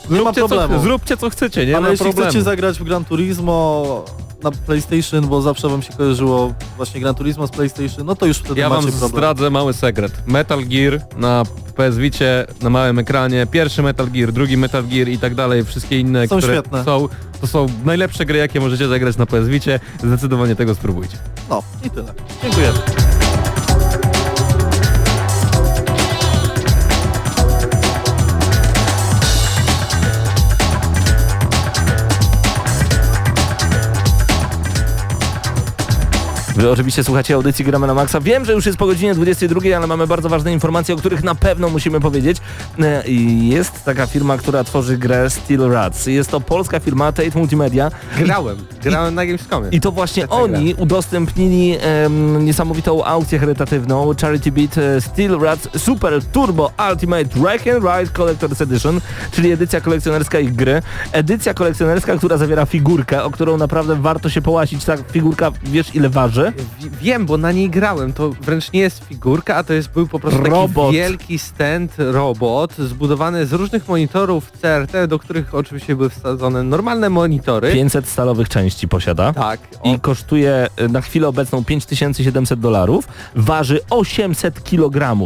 nie ma zróbcie, problemu. co, zróbcie co chcecie, nie Ale ma jeśli problemu. chcecie zagrać w Gran Turismo na PlayStation, bo zawsze wam się kojarzyło właśnie Gran Turismo z PlayStation, no to już wtedy Ja wam macie problem. zdradzę mały sekret. Metal Gear na PS Vicie, na małym ekranie, pierwszy Metal Gear, drugi Metal Gear i tak dalej, wszystkie inne, Są które świetne. są, to są najlepsze gry, jakie możecie zagrać na PS Vicie. Zdecydowanie tego spróbujcie. No i tyle. Dziękuję. Wy oczywiście słuchacie audycji Gramy na Maxa. Wiem, że już jest po godzinie 22, ale mamy bardzo ważne informacje, o których na pewno musimy powiedzieć. E, i Jest taka firma, która tworzy grę Steel Rats. Jest to polska firma Tate Multimedia Grałem, grałem na Gamescomie. i to właśnie oni udostępnili em, niesamowitą aukcję charytatywną Charity Beat e, Steel Rats Super Turbo Ultimate Wreck and Ride Collector's Edition, czyli edycja kolekcjonerska ich gry. Edycja kolekcjonerska, która zawiera figurkę, o którą naprawdę warto się połasić. Ta figurka, wiesz ile waży? Wi- Wiem, bo na niej grałem. To wręcz nie jest figurka, a to jest był po prostu Robot. taki wielki stand robot zbudowany z różnych monitorów CRT, do których oczywiście były wsadzone normalne monitory. 500 stalowych części posiada. Tak. O, I kosztuje y, na chwilę obecną 5700 dolarów, waży 800 kg.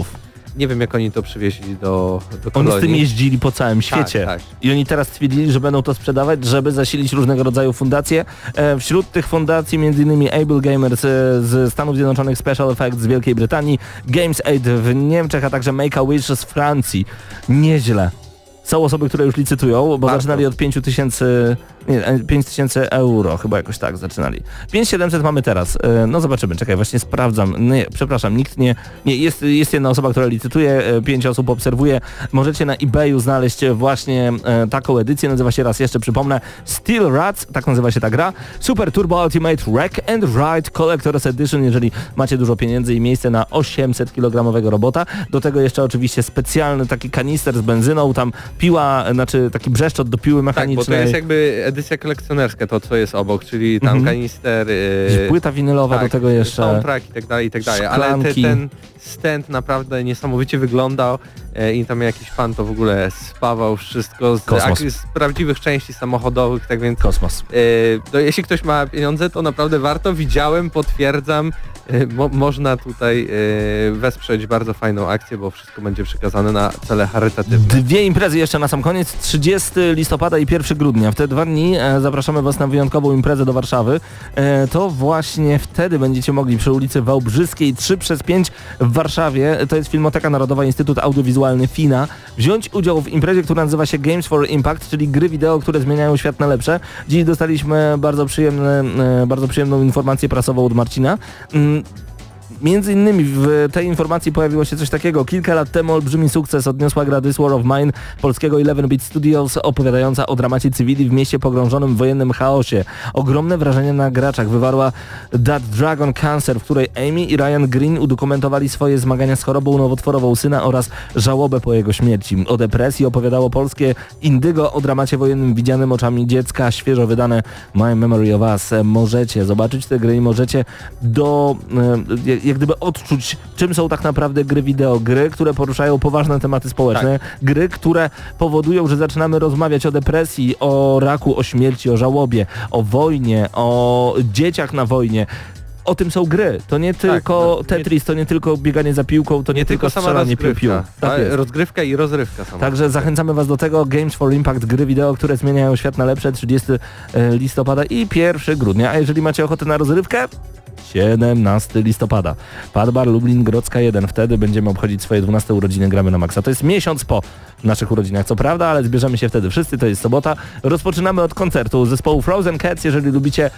Nie wiem jak oni to przywieźli do, do Oni z kolonii. tym jeździli po całym świecie. tak. I oni teraz stwierdzili, że będą to sprzedawać, żeby zasilić różnego rodzaju fundacje. E, wśród tych fundacji m.in. Able Gamers e, z Stanów Zjednoczonych, Special Effects z Wielkiej Brytanii, Games Aid w Niemczech, a także Make-A-Wish z Francji. Nieźle. Są osoby, które już licytują, bo Warto. zaczynali od 5000 nie, e, 5000 euro, chyba jakoś tak zaczynali. 5700 mamy teraz. E, No zobaczymy, czekaj, właśnie sprawdzam. Nie, przepraszam, nikt nie... Nie, jest, jest jedna osoba, która licytuje, e, pięć osób obserwuje. Możecie na eBayu znaleźć właśnie e, taką edycję, nazywa się raz jeszcze, przypomnę, Steel Rats, tak nazywa się ta gra. Super Turbo Ultimate Wreck and Ride Collector's Edition, jeżeli macie dużo pieniędzy i miejsce na 800 kg robota. Do tego jeszcze oczywiście specjalny taki kanister z benzyną, tam piła, znaczy taki brzeszczot do piły Tak, mechanicznej. bo to jest jakby edycja kolekcjonerska, to co jest obok, czyli tam Mhm. kanister, yy, Płyta winylowa tak, do tego jeszcze. soundtrack i tak dalej, i tak dalej. Ale te, ten stand naprawdę niesamowicie wyglądał e, i tam jakiś pan to w ogóle spawał wszystko z, ak- z prawdziwych części samochodowych, tak więc Kosmos. e, to jeśli ktoś ma pieniądze, to naprawdę warto, widziałem, potwierdzam, mo, można tutaj e, wesprzeć bardzo fajną akcję, bo wszystko będzie przekazane na cele charytatywne. Dwie imprezy jeszcze na sam koniec, 30 listopada i 1 grudnia. W te dwa dni e, zapraszamy Was na wyjątkową imprezę do Warszawy. E, to właśnie wtedy będziecie mogli przy ulicy Wałbrzyskiej 3 przez 5 w Warszawie, to jest Filmoteka Narodowa Instytut Audiowizualny FINA, wziąć udział w imprezie, która nazywa się Games for Impact, czyli gry wideo, które zmieniają świat na lepsze. Dziś dostaliśmy bardzo, przyjemne, e, bardzo przyjemną informację prasową od Marcina. Mm, ん。Między innymi w tej informacji pojawiło się coś takiego. Kilka lat temu olbrzymi sukces odniosła gra This War of Mine polskiego 11-bit Studios opowiadająca o dramacie cywili w mieście pogrążonym w wojennym chaosie. Ogromne wrażenie na graczach wywarła That Dragon Cancer, w której Amy i Ryan Green udokumentowali swoje zmagania z chorobą nowotworową syna oraz żałobę po jego śmierci. O depresji opowiadało polskie Indygo o dramacie wojennym widzianym oczami dziecka, świeżo wydane My Memory of Us. Możecie zobaczyć te gry i możecie do, e, jak gdyby odczuć, czym są tak naprawdę gry wideo. Gry, które poruszają poważne tematy społeczne. Gry, które powodują, że zaczynamy rozmawiać o depresji, o raku, o śmierci, o żałobie, o wojnie, o dzieciach na wojnie. o tym są gry. To nie tylko no, Tetris, to nie tylko bieganie za piłką, to nie, Nie tylko strzelanie pił. rozgrywka. Tak rozgrywka i rozrywka sama. Także zachęcamy Was do tego. Games for Impact, gry wideo, które zmieniają świat na lepsze 30 e, listopada i 1 grudnia. A jeżeli macie ochotę na rozrywkę, 17 listopada. Padbar Lublin Grodzka 1. Wtedy będziemy obchodzić swoje 12 urodziny Gramy na Maxa. To jest miesiąc po naszych urodzinach, co prawda, ale zbierzemy się wtedy wszyscy. To jest sobota. Rozpoczynamy od koncertu zespołu Frozen Cats. Jeżeli lubicie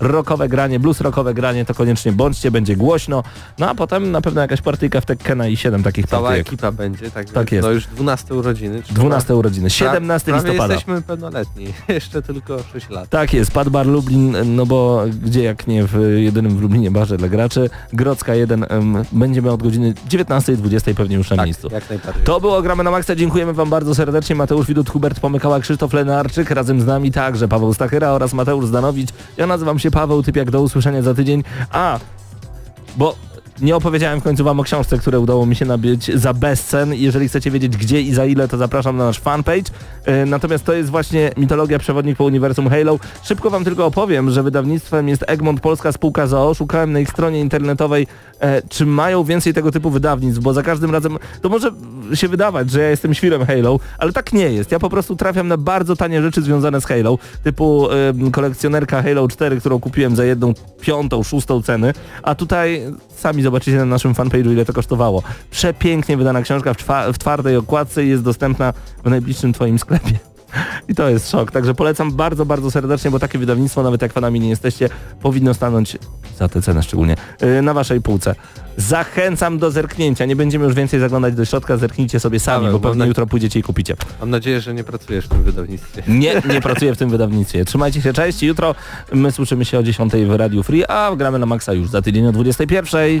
rockowe granie, blues rockowe granie, to koniecznie bądźcie, będzie głośno. No a potem na pewno jakaś partyjka w Tekkena i 7 takich Cała partyjek. ekipa będzie, tak, Tak jest. No już 12 urodziny. czyli 12 urodziny, pra- 17 prawie listopada. jesteśmy pełnoletni. Jeszcze tylko 6 lat. Tak jest, Pad Bar Lublin, no bo gdzie jak nie w jedynym w Lublinie barze dla graczy. Grodzka 1 em, będziemy od godziny 19.20 pewnie już na Tak, miejscu. jak najbardziej. To było Gramy na Maxa, dziękujemy Wam bardzo serdecznie. Mateusz Widut, Hubert Pomykała, Krzysztof Lenarczyk, razem z nami także Paweł Stachyra oraz Mateusz Zdanowicz. Ja nazywam się Paweł Typiak, do usłyszenia za tydzień. A, bo nie opowiedziałem w końcu Wam o książce, które udało mi się nabyć za bezcen. Jeżeli chcecie wiedzieć gdzie i za ile, to zapraszam na nasz fanpage. E, Natomiast to jest właśnie mitologia przewodnik po uniwersum Halo. Szybko Wam tylko opowiem, że wydawnictwem jest Egmont Polska Spółka ZOO. Szukałem na ich stronie internetowej, e, czy mają więcej tego typu wydawnictw, bo za każdym razem to może się wydawać, że ja jestem świrem Halo, ale tak nie jest. Ja po prostu trafiam na bardzo tanie rzeczy związane z Halo, typu em, kolekcjonerka Halo 4, którą kupiłem za jedną piątą, szóstą ceny, a tutaj sami zobaczycie na naszym fanpage'u ile to kosztowało. Przepięknie wydana książka w, w twardej okładce i jest dostępna w najbliższym twoim sklepie. I to jest szok, także polecam bardzo, bardzo serdecznie, bo takie wydawnictwo, nawet jak fanami nie jesteście, powinno stanąć za tę cenę szczególnie, yy, na waszej półce. Zachęcam do zerknięcia, nie będziemy już więcej zaglądać do środka, zerknijcie sobie sami, Paweł, bo pewnie na- jutro pójdziecie i kupicie. Mam nadzieję, że nie pracujesz w tym wydawnictwie. Nie, nie pracuję w tym wydawnictwie. Trzymajcie się, cześć. Jutro my słyszymy się o 10 w Radiu Free, a gramy na Maxa już za tydzień o 21.